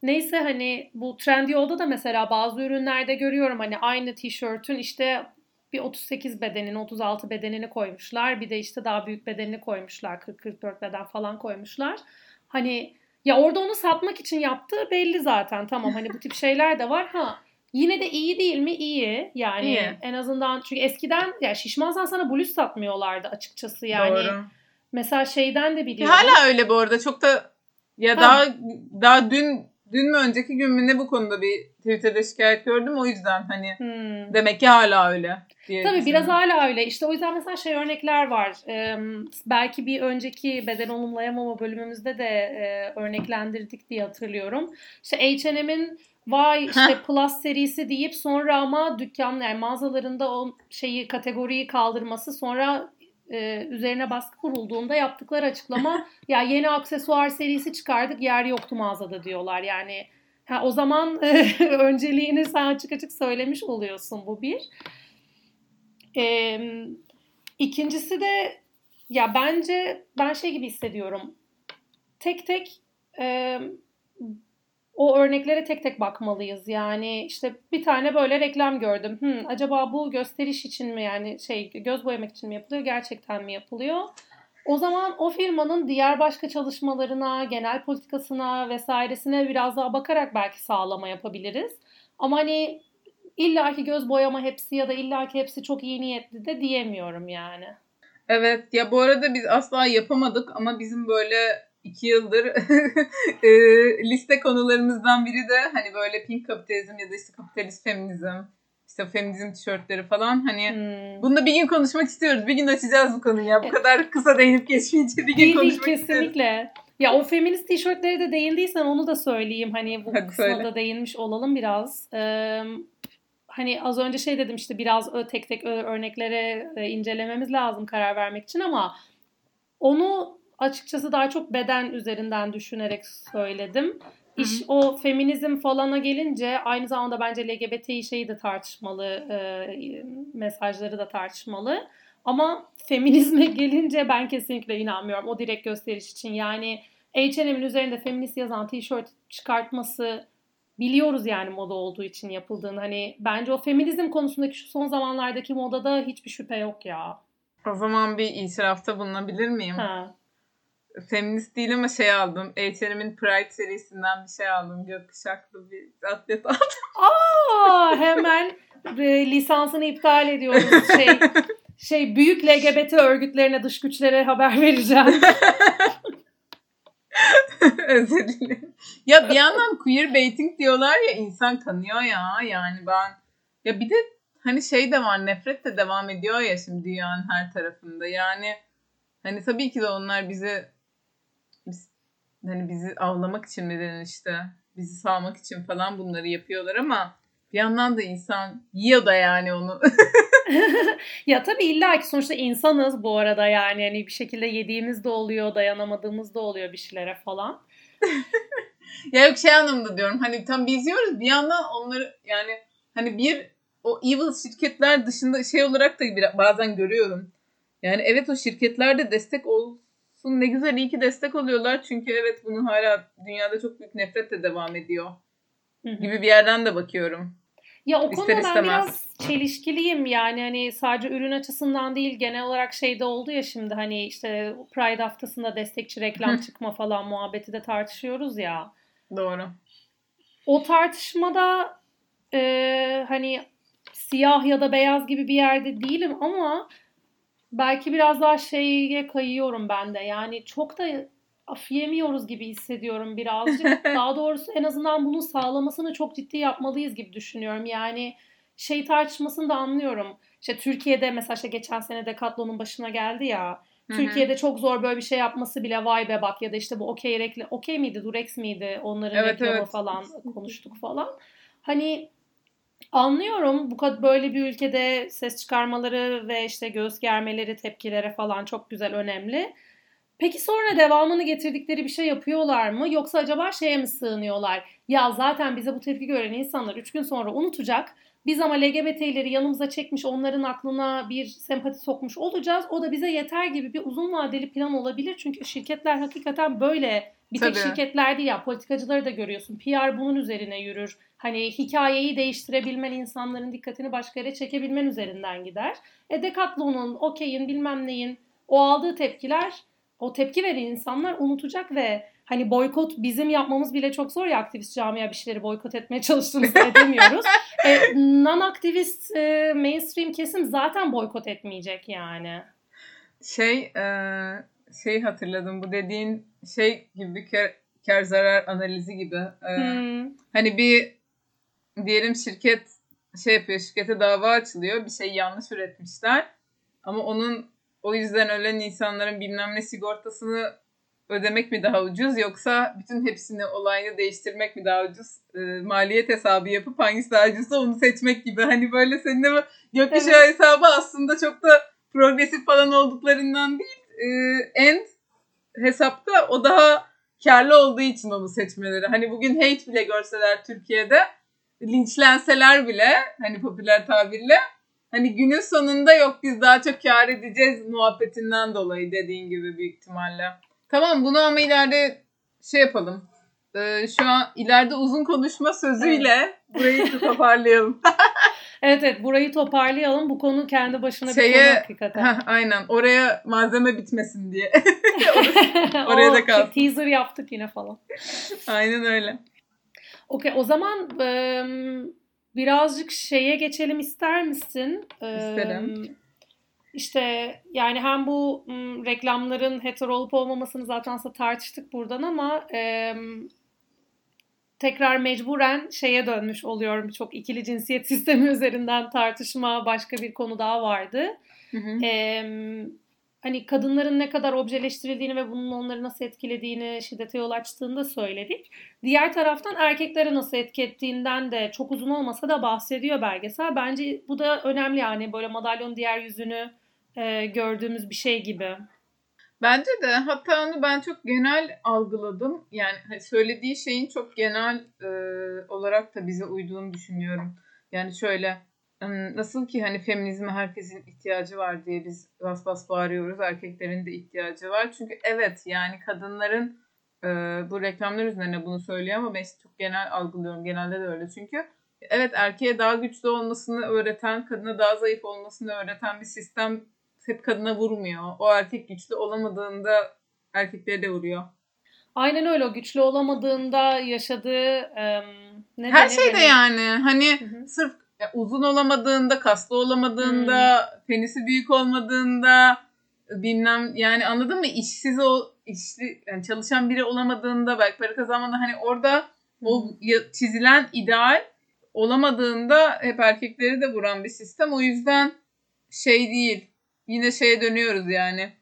Neyse hani bu Trendyol'da da mesela bazı ürünlerde görüyorum hani aynı tişörtün işte bir 38 bedenini 36 bedenini koymuşlar. Bir de işte daha büyük bedenini koymuşlar. 40-44 beden falan koymuşlar. Hani ya orada onu satmak için yaptığı belli zaten. Tamam hani bu tip <laughs> şeyler de var. Ha Yine de iyi değil mi? İyi. Yani iyi. en azından çünkü eskiden ya şişmansan sana bluz satmıyorlardı açıkçası yani. Doğru. Mesela şeyden de biliyorum. Hala öyle bu arada. Çok da ya ha. daha daha dün dün mü önceki gün mü ne bu konuda bir Twitter'da şikayet gördüm o yüzden hani hmm. demek ki hala öyle. Diye Tabii biraz hala öyle. İşte o yüzden mesela şey örnekler var. Ee, belki bir önceki beden olumlayamama bölümümüzde de e, örneklendirdik diye hatırlıyorum. İşte H&M'in vay işte Plus serisi deyip sonra ama dükkan yani mağazalarında o şeyi kategoriyi kaldırması sonra e, üzerine baskı kurulduğunda yaptıkları açıklama <laughs> ya yeni aksesuar serisi çıkardık yer yoktu mağazada diyorlar. Yani ha, o zaman e, <laughs> önceliğini sen açık açık söylemiş oluyorsun bu bir. E, ikincisi de ya bence ben şey gibi hissediyorum. Tek tek e, o örneklere tek tek bakmalıyız. Yani işte bir tane böyle reklam gördüm. Hmm, acaba bu gösteriş için mi yani şey göz boyamak için mi yapılıyor gerçekten mi yapılıyor? O zaman o firmanın diğer başka çalışmalarına, genel politikasına vesairesine biraz daha bakarak belki sağlama yapabiliriz. Ama hani illaki göz boyama hepsi ya da illaki hepsi çok iyi niyetli de diyemiyorum yani. Evet ya bu arada biz asla yapamadık ama bizim böyle iki yıldır <laughs> e, liste konularımızdan biri de hani böyle pink kapitalizm ya da işte kapitalist feminizm işte feminizm tişörtleri falan hani hmm. bunda bir gün konuşmak istiyoruz. Bir gün açacağız bu konuyu ya. Bu kadar kısa değinip geçmeyince bir gün değil, konuşmak kesinlikle. Ya o feminist tişörtleri de değindiysen onu da söyleyeyim. Hani bu Hadi kısma söyle. da değinmiş olalım biraz. Ee, hani az önce şey dedim işte biraz tek tek örneklere incelememiz lazım karar vermek için ama onu açıkçası daha çok beden üzerinden düşünerek söyledim. İş o feminizm falana gelince aynı zamanda bence LGBT şeyi de tartışmalı, e, mesajları da tartışmalı. Ama feminizme <laughs> gelince ben kesinlikle inanmıyorum o direkt gösteriş için. Yani H&M'in üzerinde feminist yazan tişört çıkartması biliyoruz yani moda olduğu için yapıldığını. Hani bence o feminizm konusundaki şu son zamanlardaki modada hiçbir şüphe yok ya. O zaman bir itirafta bulunabilir miyim? Ha feminist değil ama şey aldım. H&M'in Pride serisinden bir şey aldım. Gökkuşaklı bir atlet aldım. Aa hemen e, lisansını iptal ediyoruz. Şey, şey büyük LGBT örgütlerine dış güçlere haber vereceğim. <laughs> Özür dilerim. Ya bir yandan queer baiting diyorlar ya insan kanıyor ya. Yani ben ya bir de hani şey de var nefret de devam ediyor ya şimdi dünyanın her tarafında. Yani hani tabii ki de onlar bize hani bizi avlamak için mi işte bizi salmak için falan bunları yapıyorlar ama bir yandan da insan yiyor da yani onu. <laughs> ya tabii illa ki sonuçta insanız bu arada yani hani bir şekilde yediğimiz de oluyor, dayanamadığımız da oluyor bir şeylere falan. ya yok şey anlamda diyorum hani tam biz yiyoruz bir yandan onları yani hani bir o evil şirketler dışında şey olarak da bazen görüyorum. Yani evet o şirketler de destek olsun ne güzel iyi ki destek oluyorlar. Çünkü evet bunu hala dünyada çok büyük nefretle devam ediyor. Gibi bir yerden de bakıyorum. Ya o konuda ben biraz çelişkiliyim yani hani sadece ürün açısından değil genel olarak şeyde oldu ya şimdi hani işte Pride haftasında destekçi reklam çıkma falan muhabbeti de tartışıyoruz ya. Doğru. O tartışmada e, hani siyah ya da beyaz gibi bir yerde değilim ama belki biraz daha şeye kayıyorum ben de. Yani çok da af yemiyoruz gibi hissediyorum birazcık. <laughs> daha doğrusu en azından bunu sağlamasını çok ciddi yapmalıyız gibi düşünüyorum. Yani şey tartışmasını da anlıyorum. İşte Türkiye'de mesela işte geçen sene Decathlon'un başına geldi ya. Hı-hı. Türkiye'de çok zor böyle bir şey yapması bile vay be bak ya da işte bu okey reklam okey miydi Durex miydi onların evet, reklamı evet. falan konuştuk falan. Hani anlıyorum bu kadar böyle bir ülkede ses çıkarmaları ve işte göğüs germeleri tepkilere falan çok güzel önemli. Peki sonra devamını getirdikleri bir şey yapıyorlar mı? Yoksa acaba şeye mi sığınıyorlar? Ya zaten bize bu tepki gören insanlar 3 gün sonra unutacak. Biz ama LGBT'leri yanımıza çekmiş, onların aklına bir sempati sokmuş olacağız. O da bize yeter gibi bir uzun vadeli plan olabilir. Çünkü şirketler hakikaten böyle bir tek şirketler değil ya politikacıları da görüyorsun. PR bunun üzerine yürür. Hani hikayeyi değiştirebilmen, insanların dikkatini başka yere çekebilmen üzerinden gider. E Decathlon'un, Okey'in bilmem neyin o aldığı tepkiler o tepki veren insanlar unutacak ve hani boykot bizim yapmamız bile çok zor ya aktivist camia bir şeyleri boykot etmeye çalıştığımızda <laughs> edemiyoruz. e, non-aktivist e, mainstream kesim zaten boykot etmeyecek yani. Şey e, şey hatırladım bu dediğin şey gibi bir kar, kar zarar analizi gibi. E, hmm. Hani bir diyelim şirket şey yapıyor şirkete dava açılıyor bir şey yanlış üretmişler ama onun o yüzden ölen insanların bilmem ne sigortasını ödemek mi daha ucuz yoksa bütün hepsini olayını değiştirmek mi daha ucuz? E, maliyet hesabı yapıp hangisi daha ucuzsa onu seçmek gibi. Hani böyle senin de gökkuşağı evet. hesabı aslında çok da progresif falan olduklarından değil. E, end hesapta o daha karlı olduğu için onu seçmeleri. Hani bugün hate bile görseler Türkiye'de linçlenseler bile hani popüler tabirle hani günün sonunda yok biz daha çok kar edeceğiz muhabbetinden dolayı dediğin gibi büyük ihtimalle. Tamam bunu ama ileride şey yapalım. Ee, şu an ileride uzun konuşma sözüyle evet. burayı toparlayalım. <laughs> evet evet burayı toparlayalım. Bu konu kendi başına Şeye, bir konu hakikaten. Heh, aynen oraya malzeme bitmesin diye. <laughs> oraya da kalsın. Teaser yaptık yine falan. aynen öyle. Okey o zaman birazcık şeye geçelim ister misin? İsterim. İşte yani hem bu m, reklamların hetero olup olmamasını zaten tartıştık buradan ama e, tekrar mecburen şeye dönmüş oluyorum. Çok ikili cinsiyet <laughs> sistemi üzerinden tartışma başka bir konu daha vardı. Hı hı. E, hani kadınların ne kadar objeleştirildiğini ve bunun onları nasıl etkilediğini, şiddete yol açtığını da söyledik. Diğer taraftan erkeklere nasıl etki ettiğinden de çok uzun olmasa da bahsediyor belgesel. Bence bu da önemli yani böyle madalyonun diğer yüzünü e, gördüğümüz bir şey gibi. Bence de hatta onu ben çok genel algıladım. Yani hani söylediği şeyin çok genel e, olarak da bize uyduğunu düşünüyorum. Yani şöyle nasıl ki hani feminizme herkesin ihtiyacı var diye biz bas bas bağırıyoruz. Erkeklerin de ihtiyacı var. Çünkü evet yani kadınların e, bu reklamlar üzerine bunu söylüyor ama ben çok genel algılıyorum. Genelde de öyle çünkü. Evet erkeğe daha güçlü olmasını öğreten, kadına daha zayıf olmasını öğreten bir sistem hep kadına vurmuyor. O erkek güçlü olamadığında erkeklere de vuruyor. Aynen öyle. O güçlü olamadığında yaşadığı um, ne her şeyde yani hani Hı-hı. sırf uzun olamadığında, kaslı olamadığında, hmm. penisi büyük olmadığında bilmem yani anladın mı? İşsiz o işli yani çalışan biri olamadığında belki para kazanmadan hani orada hmm. o çizilen ideal olamadığında hep erkekleri de vuran bir sistem. O yüzden şey değil yine şeye dönüyoruz yani.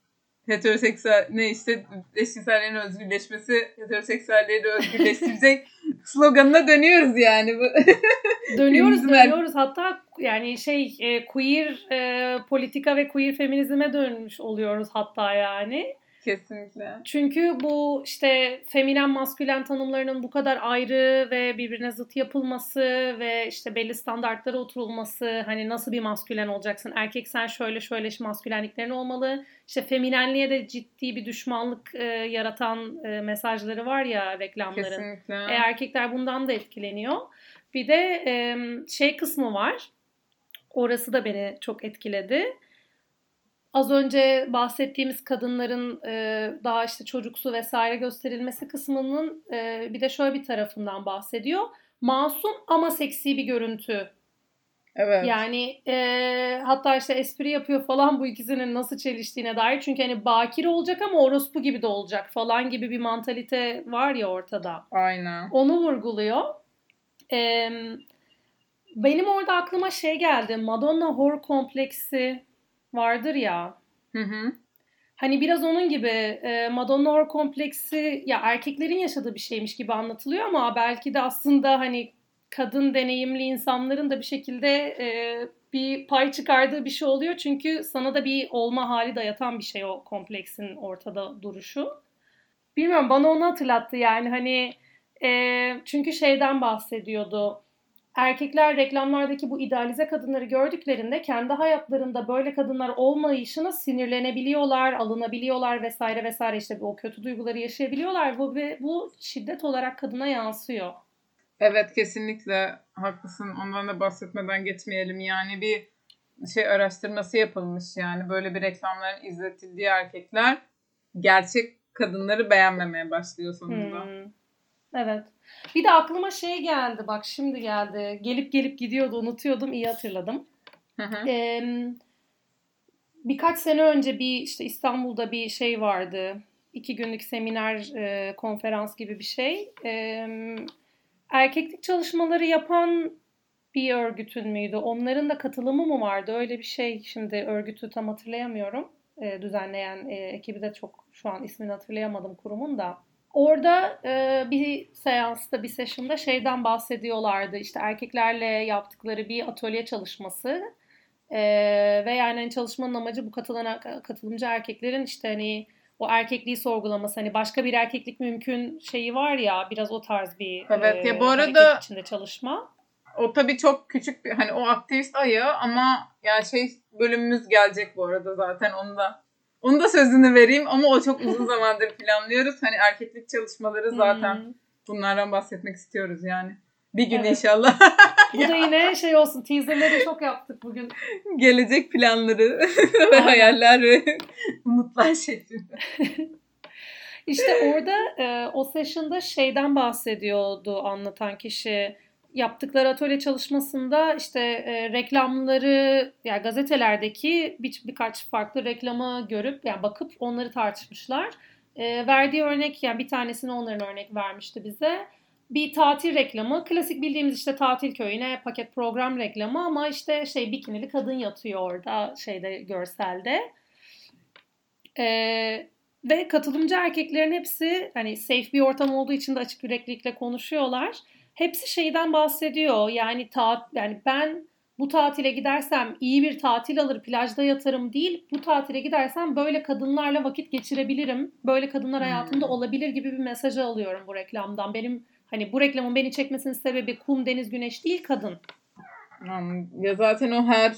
Heteroseksüel ne işte eşcinsellerin özgürleşmesi heteroseksüelleri de özgürleştirecek <laughs> sloganına dönüyoruz yani. <laughs> <laughs> dönüyoruz dönüyoruz hatta yani şey e, queer e, politika ve queer feminizme dönmüş oluyoruz hatta yani. Kesinlikle. Çünkü bu işte feminen maskülen tanımlarının bu kadar ayrı ve birbirine zıt yapılması ve işte belli standartlara oturulması hani nasıl bir maskülen olacaksın erkek sen şöyle şöyle maskülenliklerin olmalı işte feminenliğe de ciddi bir düşmanlık e, yaratan e, mesajları var ya reklamların. Kesinlikle. E, erkekler bundan da etkileniyor. Bir de e, şey kısmı var orası da beni çok etkiledi az önce bahsettiğimiz kadınların e, daha işte çocuksu vesaire gösterilmesi kısmının e, bir de şöyle bir tarafından bahsediyor. Masum ama seksi bir görüntü. Evet. Yani e, hatta işte espri yapıyor falan bu ikisinin nasıl çeliştiğine dair. Çünkü hani bakir olacak ama orospu gibi de olacak falan gibi bir mantalite var ya ortada. Aynen. Onu vurguluyor. E, benim orada aklıma şey geldi. Madonna horror kompleksi vardır ya. Hı hı. Hani biraz onun gibi e, Madonna Or kompleksi ya erkeklerin yaşadığı bir şeymiş gibi anlatılıyor ama belki de aslında hani kadın deneyimli insanların da bir şekilde e, bir pay çıkardığı bir şey oluyor. Çünkü sana da bir olma hali dayatan bir şey o kompleksin ortada duruşu. Bilmiyorum bana onu hatırlattı yani hani e, çünkü şeyden bahsediyordu erkekler reklamlardaki bu idealize kadınları gördüklerinde kendi hayatlarında böyle kadınlar olmayışına sinirlenebiliyorlar, alınabiliyorlar vesaire vesaire işte o kötü duyguları yaşayabiliyorlar bu ve bu şiddet olarak kadına yansıyor. Evet kesinlikle haklısın. Ondan da bahsetmeden geçmeyelim. Yani bir şey araştırması yapılmış yani böyle bir reklamların izletildiği erkekler gerçek kadınları beğenmemeye başlıyor sonunda. Hmm. Evet. Bir de aklıma şey geldi bak şimdi geldi. Gelip gelip gidiyordu unutuyordum iyi hatırladım. Hı hı. Ee, birkaç sene önce bir işte İstanbul'da bir şey vardı. İki günlük seminer e, konferans gibi bir şey. E, erkeklik çalışmaları yapan bir örgütün müydü? Onların da katılımı mı vardı? Öyle bir şey şimdi örgütü tam hatırlayamıyorum. E, düzenleyen e, ekibi de çok şu an ismini hatırlayamadım kurumun da. Orada e, bir seansta, bir session'da şeyden bahsediyorlardı. İşte erkeklerle yaptıkları bir atölye çalışması. E, ve yani hani çalışmanın amacı bu katılan katılımcı erkeklerin işte hani o erkekliği sorgulaması. Hani başka bir erkeklik mümkün şeyi var ya biraz o tarz bir Evet e, ya bu arada içinde çalışma. O tabii çok küçük bir hani o aktivist ayağı ama yani şey bölümümüz gelecek bu arada zaten onu da onu da sözünü vereyim ama o çok uzun zamandır planlıyoruz. Hani erkeklik çalışmaları zaten hmm. bunlardan bahsetmek istiyoruz yani. Bir gün evet. inşallah. Bu da yine şey olsun teaserleri çok yaptık bugün. Gelecek planları <laughs> ve hayaller ve umutlar şeklinde. İşte orada e, o session'da şeyden bahsediyordu anlatan kişi yaptıkları atölye çalışmasında işte e, reklamları yani gazetelerdeki bir, birkaç farklı reklamı görüp yani bakıp onları tartışmışlar. E, verdiği örnek yani bir tanesini onların örnek vermişti bize. Bir tatil reklamı. Klasik bildiğimiz işte tatil köyüne paket program reklamı ama işte şey bikinili kadın yatıyor orada şeyde görselde. Ee, ve katılımcı erkeklerin hepsi hani safe bir ortam olduğu için de açık yüreklilikle konuşuyorlar hepsi şeyden bahsediyor. Yani ta, yani ben bu tatile gidersem iyi bir tatil alır plajda yatarım değil. Bu tatile gidersem böyle kadınlarla vakit geçirebilirim. Böyle kadınlar hmm. hayatımda olabilir gibi bir mesajı alıyorum bu reklamdan. Benim hani bu reklamın beni çekmesinin sebebi kum, deniz, güneş değil kadın. Ya zaten o her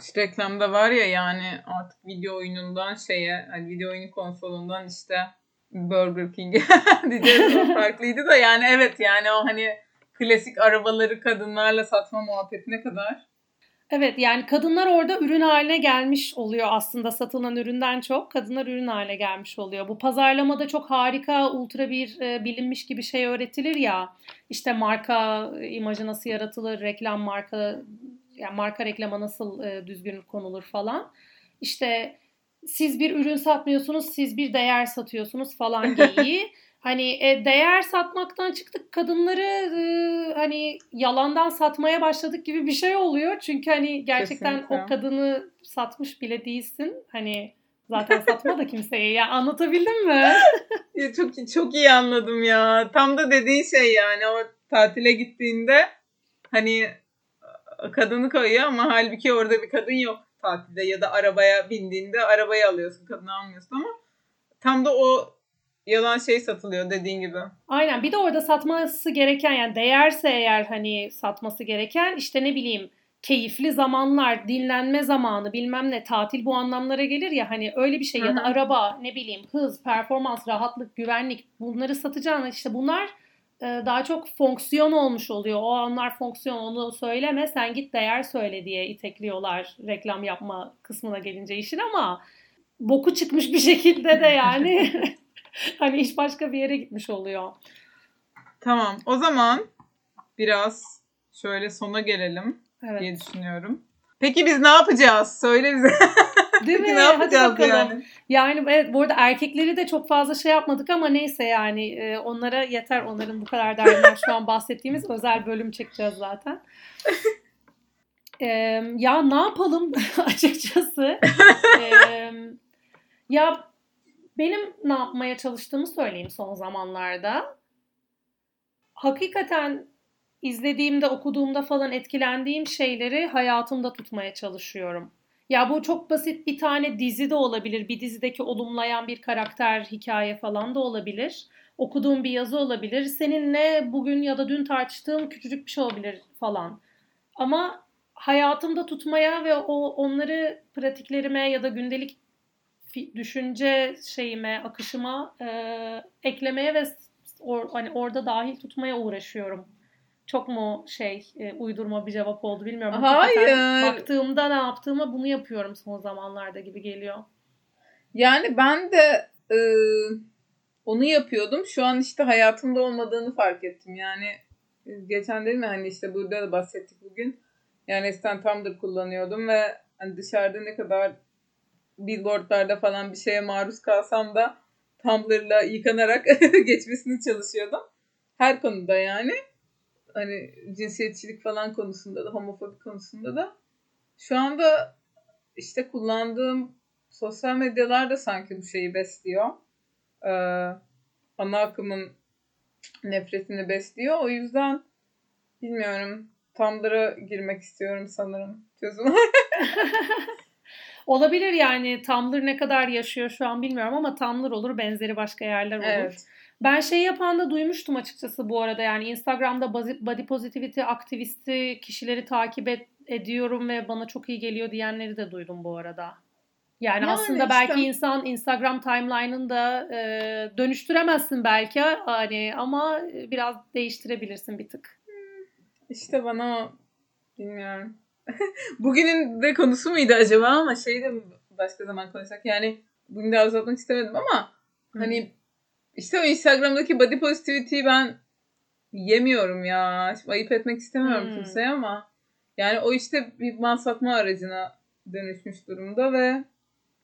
işte reklamda var ya yani artık video oyunundan şeye hani video oyunu konsolundan işte Burger King <laughs> diyeceğiz farklıydı da yani evet yani o hani klasik arabaları kadınlarla satma muhabbetine kadar. Evet yani kadınlar orada ürün haline gelmiş oluyor aslında satılan üründen çok kadınlar ürün haline gelmiş oluyor. Bu pazarlamada çok harika ultra bir e, bilinmiş gibi şey öğretilir ya işte marka imajı nasıl yaratılır reklam marka yani marka reklama nasıl e, düzgün konulur falan. İşte siz bir ürün satmıyorsunuz siz bir değer satıyorsunuz falan <laughs> geyiği. Hani e, değer satmaktan çıktık kadınları e, hani yalandan satmaya başladık gibi bir şey oluyor. Çünkü hani gerçekten Kesinlikle. o kadını satmış bile değilsin. Hani zaten satma da kimseye. Ya anlatabildim mi? <laughs> ya çok çok iyi anladım ya. Tam da dediğin şey yani o tatile gittiğinde hani kadını koyuyor ama halbuki orada bir kadın yok tatilde ya da arabaya bindiğinde arabayı alıyorsun kadını almıyorsun ama tam da o yalan şey satılıyor dediğin gibi. Aynen bir de orada satması gereken yani değerse eğer hani satması gereken işte ne bileyim keyifli zamanlar, dinlenme zamanı, bilmem ne, tatil bu anlamlara gelir ya hani öyle bir şey ya da araba, ne bileyim hız, performans, rahatlık, güvenlik bunları satacağına işte bunlar e, daha çok fonksiyon olmuş oluyor. O anlar fonksiyon onu söyleme sen git değer söyle diye itekliyorlar reklam yapma kısmına gelince işin ama boku çıkmış bir şekilde de yani <laughs> <laughs> hani iş başka bir yere gitmiş oluyor. Tamam o zaman biraz şöyle sona gelelim evet. diye düşünüyorum. Peki biz ne yapacağız? Söyle bize. Değil <laughs> mi? ne yapacağız Hadi yani? Yani evet bu arada erkekleri de çok fazla şey yapmadık ama neyse yani e, onlara yeter onların bu kadar derdinden şu an bahsettiğimiz özel bölüm çekeceğiz zaten. <laughs> E, ya ne yapalım açıkçası. e, ya benim ne yapmaya çalıştığımı söyleyeyim son zamanlarda. Hakikaten izlediğimde, okuduğumda falan etkilendiğim şeyleri hayatımda tutmaya çalışıyorum. Ya bu çok basit bir tane dizi de olabilir. Bir dizideki olumlayan bir karakter, hikaye falan da olabilir. Okuduğum bir yazı olabilir. Seninle bugün ya da dün tartıştığım küçücük bir şey olabilir falan. Ama hayatımda tutmaya ve o onları pratiklerime ya da gündelik düşünce şeyime, akışıma e, eklemeye ve or, hani orada dahil tutmaya uğraşıyorum. Çok mu şey e, uydurma bir cevap oldu bilmiyorum. Hayır. Baktığımda ne yaptığıma bunu yapıyorum son zamanlarda gibi geliyor. Yani ben de e, onu yapıyordum. Şu an işte hayatımda olmadığını fark ettim. Yani e, geçen değil mi hani işte burada da bahsettik bugün. Yani eskiden Tumblr kullanıyordum ve hani dışarıda ne kadar billboardlarda falan bir şeye maruz kalsam da Tumblr'la yıkanarak <laughs> geçmesini çalışıyordum. Her konuda yani hani cinsiyetçilik falan konusunda da homofobi konusunda da şu anda işte kullandığım sosyal medyalar da sanki bu şeyi besliyor. Ee, ana akımın nefretini besliyor. O yüzden bilmiyorum. Tumblr'a girmek istiyorum sanırım. Çözüm. <laughs> Olabilir yani Tumblr ne kadar yaşıyor şu an bilmiyorum ama Tumblr olur benzeri başka yerler olur. Evet. Ben şey yapan da duymuştum açıkçası bu arada yani Instagram'da body positivity aktivisti kişileri takip et, ediyorum ve bana çok iyi geliyor diyenleri de duydum bu arada. Yani, yani aslında işte. belki insan Instagram timeline'ını e, dönüştüremezsin belki hani ama biraz değiştirebilirsin bir tık. İşte bana bilmiyorum. <laughs> Bugünün de konusu muydu acaba ama şey de başka zaman konuşsak yani bugün de uzatmak istemedim ama hani işte o Instagram'daki body positivity'yi ben yemiyorum ya. Şimdi ayıp etmek istemiyorum hmm. kimseye ama yani o işte bir mal satma aracına dönüşmüş durumda ve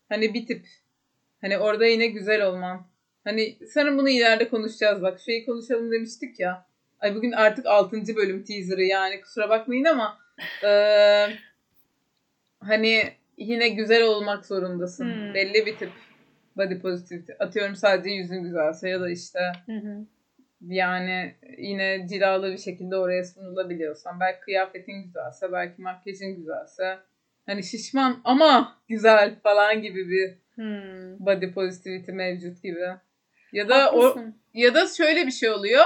hani bir tip hani orada yine güzel olman. Hani sanırım bunu ileride konuşacağız bak. Şeyi konuşalım demiştik ya. Ay bugün artık 6. bölüm teaser'ı yani kusura bakmayın ama e, hani yine güzel olmak zorundasın. Hmm. Belli bir tip body positivity. Atıyorum sadece yüzün güzelse ya da işte hı hı. yani yine cilalı bir şekilde oraya sunulabiliyorsan belki kıyafetin güzelse belki makyajın güzelse hani şişman ama güzel falan gibi bir hmm. body positivity mevcut gibi. Ya da Haklısın. o ya da şöyle bir şey oluyor.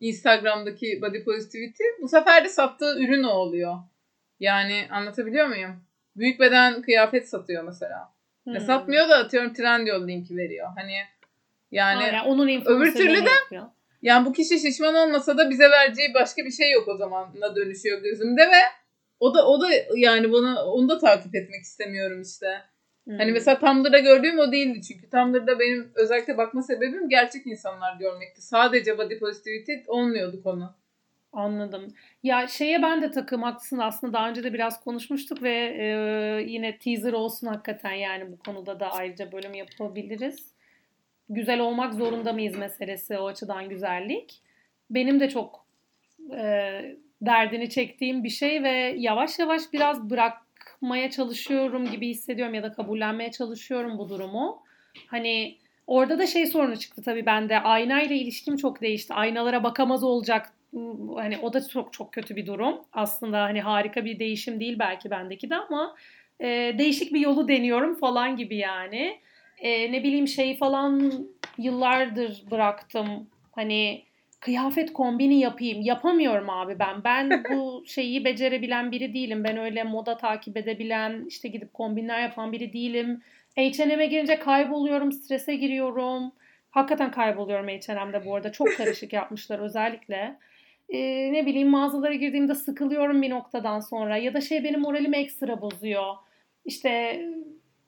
Instagram'daki body positivity bu sefer de sattığı ürün o oluyor. Yani anlatabiliyor muyum? Büyük beden kıyafet satıyor mesela. Hmm. satmıyor da atıyorum Trendyol linki veriyor. Hani yani Aynen, onun öbür türlü de yapıyor. yani bu kişi şişman olmasa da bize vereceği başka bir şey yok o zamanla dönüşüyor gözümde ve o da o da yani bana onu da takip etmek istemiyorum işte. Hani hmm. Hani mesela Tumblr'da gördüğüm o değildi çünkü Tumblr'da benim özellikle bakma sebebim gerçek insanlar görmekti. Sadece body positivity olmuyordu konu. Anladım. Ya şeye ben de takım haklısın aslında daha önce de biraz konuşmuştuk ve e, yine teaser olsun hakikaten yani bu konuda da ayrıca bölüm yapabiliriz. Güzel olmak zorunda mıyız meselesi o açıdan güzellik. Benim de çok e, derdini çektiğim bir şey ve yavaş yavaş biraz bırakmaya çalışıyorum gibi hissediyorum ya da kabullenmeye çalışıyorum bu durumu. Hani orada da şey sorunu çıktı tabii bende. Aynayla ilişkim çok değişti. Aynalara bakamaz olacak hani o da çok çok kötü bir durum. Aslında hani harika bir değişim değil belki bendeki de ama e, değişik bir yolu deniyorum falan gibi yani. e, ne bileyim şey falan yıllardır bıraktım. Hani kıyafet kombini yapayım. Yapamıyorum abi ben. Ben bu <laughs> şeyi becerebilen biri değilim. Ben öyle moda takip edebilen, işte gidip kombinler yapan biri değilim. H&M'e girince kayboluyorum, strese giriyorum. Hakikaten kayboluyorum H&M'de bu arada. Çok karışık yapmışlar özellikle. Ee, ne bileyim mağazalara girdiğimde sıkılıyorum bir noktadan sonra. Ya da şey benim moralimi ekstra bozuyor. İşte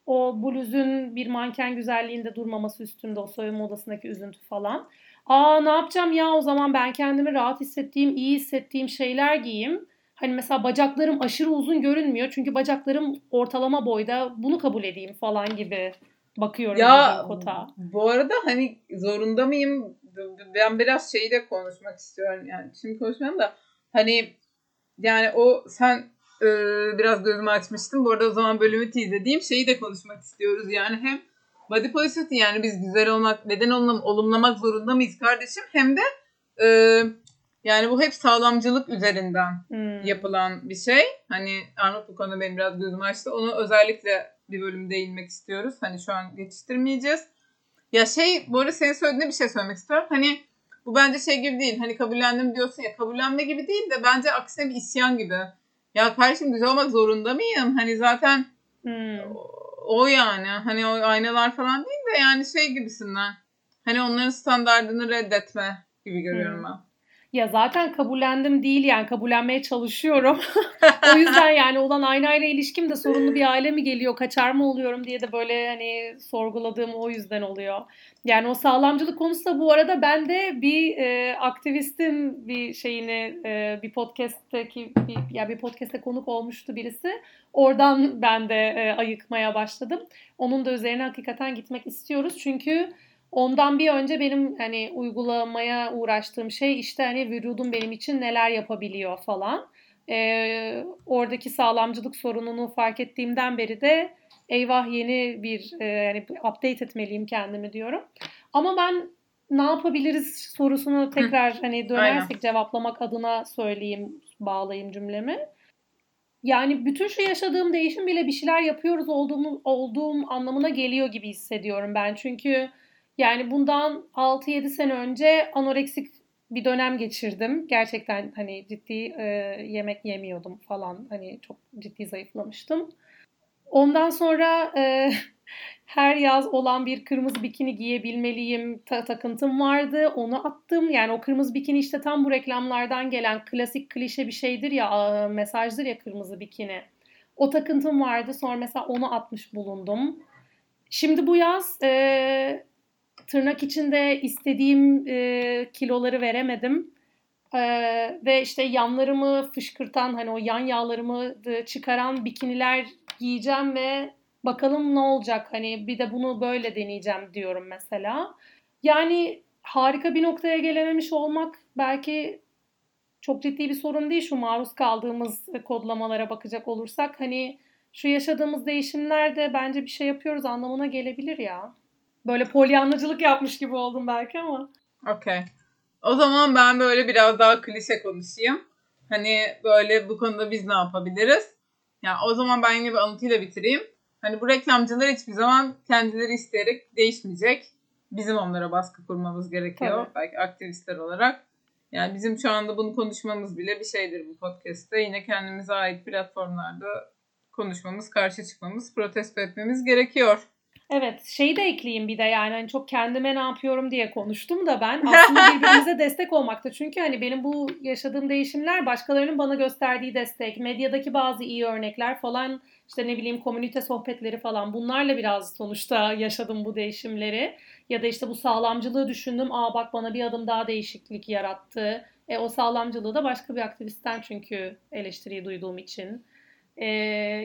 o bluzun bir manken güzelliğinde durmaması üstümde o soyunma odasındaki üzüntü falan. Aa ne yapacağım ya o zaman ben kendimi rahat hissettiğim, iyi hissettiğim şeyler giyeyim. Hani mesela bacaklarım aşırı uzun görünmüyor çünkü bacaklarım ortalama boyda bunu kabul edeyim falan gibi bakıyorum ya, kota. Bu arada hani zorunda mıyım? Ben biraz şeyi de konuşmak istiyorum yani şimdi konuşmayalım da hani yani o sen e, biraz gözümü açmıştın. Bu arada o zaman bölümü tease Şeyi de konuşmak istiyoruz. Yani hem body positivity yani biz güzel olmak, neden olum, olumlamak zorunda mıyız kardeşim? Hem de e, yani bu hep sağlamcılık üzerinden hmm. yapılan bir şey. Hani Arnold bu konuda benim biraz gözümü açtı. Onu özellikle bir bölüm değinmek istiyoruz. Hani şu an geçiştirmeyeceğiz. Ya şey bu arada senin söylediğine bir şey söylemek istiyorum. Hani bu bence şey gibi değil. Hani kabullendim diyorsun ya kabullenme gibi değil de bence aksine bir isyan gibi. Ya kardeşim güzel olmak zorunda mıyım? Hani zaten hmm. o, o yani. Hani o aynalar falan değil de yani şey gibisinden. Hani onların standartını reddetme gibi görüyorum hmm. ben. Ya zaten kabullendim değil yani kabullenmeye çalışıyorum. <laughs> o yüzden yani olan aynayla ilişkim de sorunlu bir aile mi geliyor, kaçar mı oluyorum diye de böyle hani sorguladığım o yüzden oluyor. Yani o sağlamcılık konusu da bu arada ben de bir e, aktivistin bir şeyini e, bir podcast'teki bir, ya bir podcast'te konuk olmuştu birisi. Oradan ben de e, ayıkmaya başladım. Onun da üzerine hakikaten gitmek istiyoruz. Çünkü Ondan bir önce benim hani uygulamaya uğraştığım şey işte hani vücudum benim için neler yapabiliyor falan. Ee, oradaki sağlamcılık sorununu fark ettiğimden beri de eyvah yeni bir e, yani update etmeliyim kendimi diyorum. Ama ben ne yapabiliriz sorusunu tekrar Hı. hani dönersek Aynen. cevaplamak adına söyleyeyim, bağlayayım cümlemi. Yani bütün şu yaşadığım değişim bile bir şeyler yapıyoruz olduğum, olduğum anlamına geliyor gibi hissediyorum ben. Çünkü yani bundan 6-7 sene önce anoreksik bir dönem geçirdim. Gerçekten hani ciddi e, yemek yemiyordum falan. Hani çok ciddi zayıflamıştım. Ondan sonra e, <laughs> her yaz olan bir kırmızı bikini giyebilmeliyim ta- takıntım vardı. Onu attım. Yani o kırmızı bikini işte tam bu reklamlardan gelen klasik klişe bir şeydir ya mesajdır ya kırmızı bikini. O takıntım vardı. Sonra mesela onu atmış bulundum. Şimdi bu yaz e, tırnak içinde istediğim e, kiloları veremedim. E, ve işte yanlarımı fışkırtan hani o yan yağlarımı çıkaran bikiniler giyeceğim ve bakalım ne olacak hani bir de bunu böyle deneyeceğim diyorum mesela. Yani harika bir noktaya gelememiş olmak belki çok ciddi bir sorun değil şu maruz kaldığımız kodlamalara bakacak olursak hani şu yaşadığımız değişimler de bence bir şey yapıyoruz anlamına gelebilir ya. Böyle polyanlacılık yapmış gibi oldum belki ama. Okey. O zaman ben böyle biraz daha klişe konuşayım. Hani böyle bu konuda biz ne yapabiliriz? Yani o zaman ben yine bir anlatıyla bitireyim. Hani bu reklamcılar hiçbir zaman kendileri isteyerek değişmeyecek. Bizim onlara baskı kurmamız gerekiyor. Tabii. Belki aktivistler olarak. Yani bizim şu anda bunu konuşmamız bile bir şeydir bu podcast'te. Yine kendimize ait platformlarda konuşmamız, karşı çıkmamız, protesto etmemiz gerekiyor. Evet şeyi de ekleyeyim bir de yani hani çok kendime ne yapıyorum diye konuştum da ben <laughs> aslında birbirimize destek olmakta. Çünkü hani benim bu yaşadığım değişimler başkalarının bana gösterdiği destek, medyadaki bazı iyi örnekler falan işte ne bileyim komünite sohbetleri falan bunlarla biraz sonuçta yaşadım bu değişimleri. Ya da işte bu sağlamcılığı düşündüm. Aa bak bana bir adım daha değişiklik yarattı. E, o sağlamcılığı da başka bir aktivistten çünkü eleştiriyi duyduğum için. E,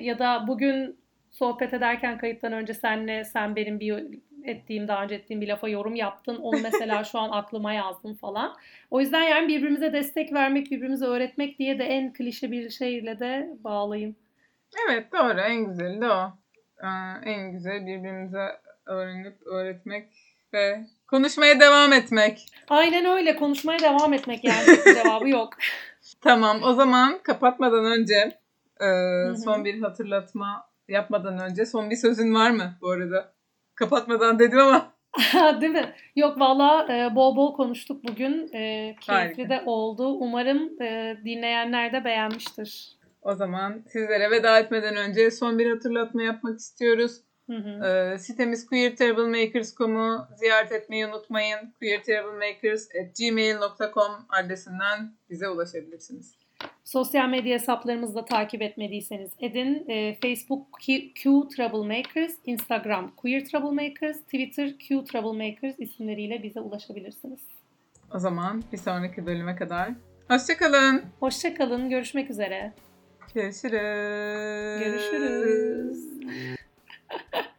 ya da bugün sohbet ederken kayıttan önce senle sen benim bir ettiğim daha önce ettiğim bir lafa yorum yaptın. Onu mesela şu an aklıma yazdım falan. O yüzden yani birbirimize destek vermek, birbirimize öğretmek diye de en klişe bir şeyle de bağlayayım. Evet doğru en güzeli de o. Ee, en güzel birbirimize öğrenip öğretmek ve konuşmaya devam etmek. Aynen öyle konuşmaya devam etmek yani <laughs> cevabı yok. tamam o zaman kapatmadan önce e, son bir hatırlatma yapmadan önce son bir sözün var mı bu arada? Kapatmadan dedim ama. <laughs> <laughs> Değil mi? Yok valla e, bol bol konuştuk bugün. E, keyifli Harika. de oldu. Umarım e, dinleyenler de beğenmiştir. O zaman sizlere veda etmeden önce son bir hatırlatma yapmak istiyoruz. Hı hı. E, sitemiz queertravelmakers.com'u ziyaret etmeyi unutmayın. queertravelmakers.gmail.com adresinden bize ulaşabilirsiniz. Sosyal medya hesaplarımızı da takip etmediyseniz edin. E, Facebook Q, Q Troublemakers, Instagram Queer Troublemakers, Twitter Q Troublemakers isimleriyle bize ulaşabilirsiniz. O zaman bir sonraki bölüme kadar hoşçakalın. Hoşçakalın. Görüşmek üzere. Görüşürüz. Görüşürüz. <laughs>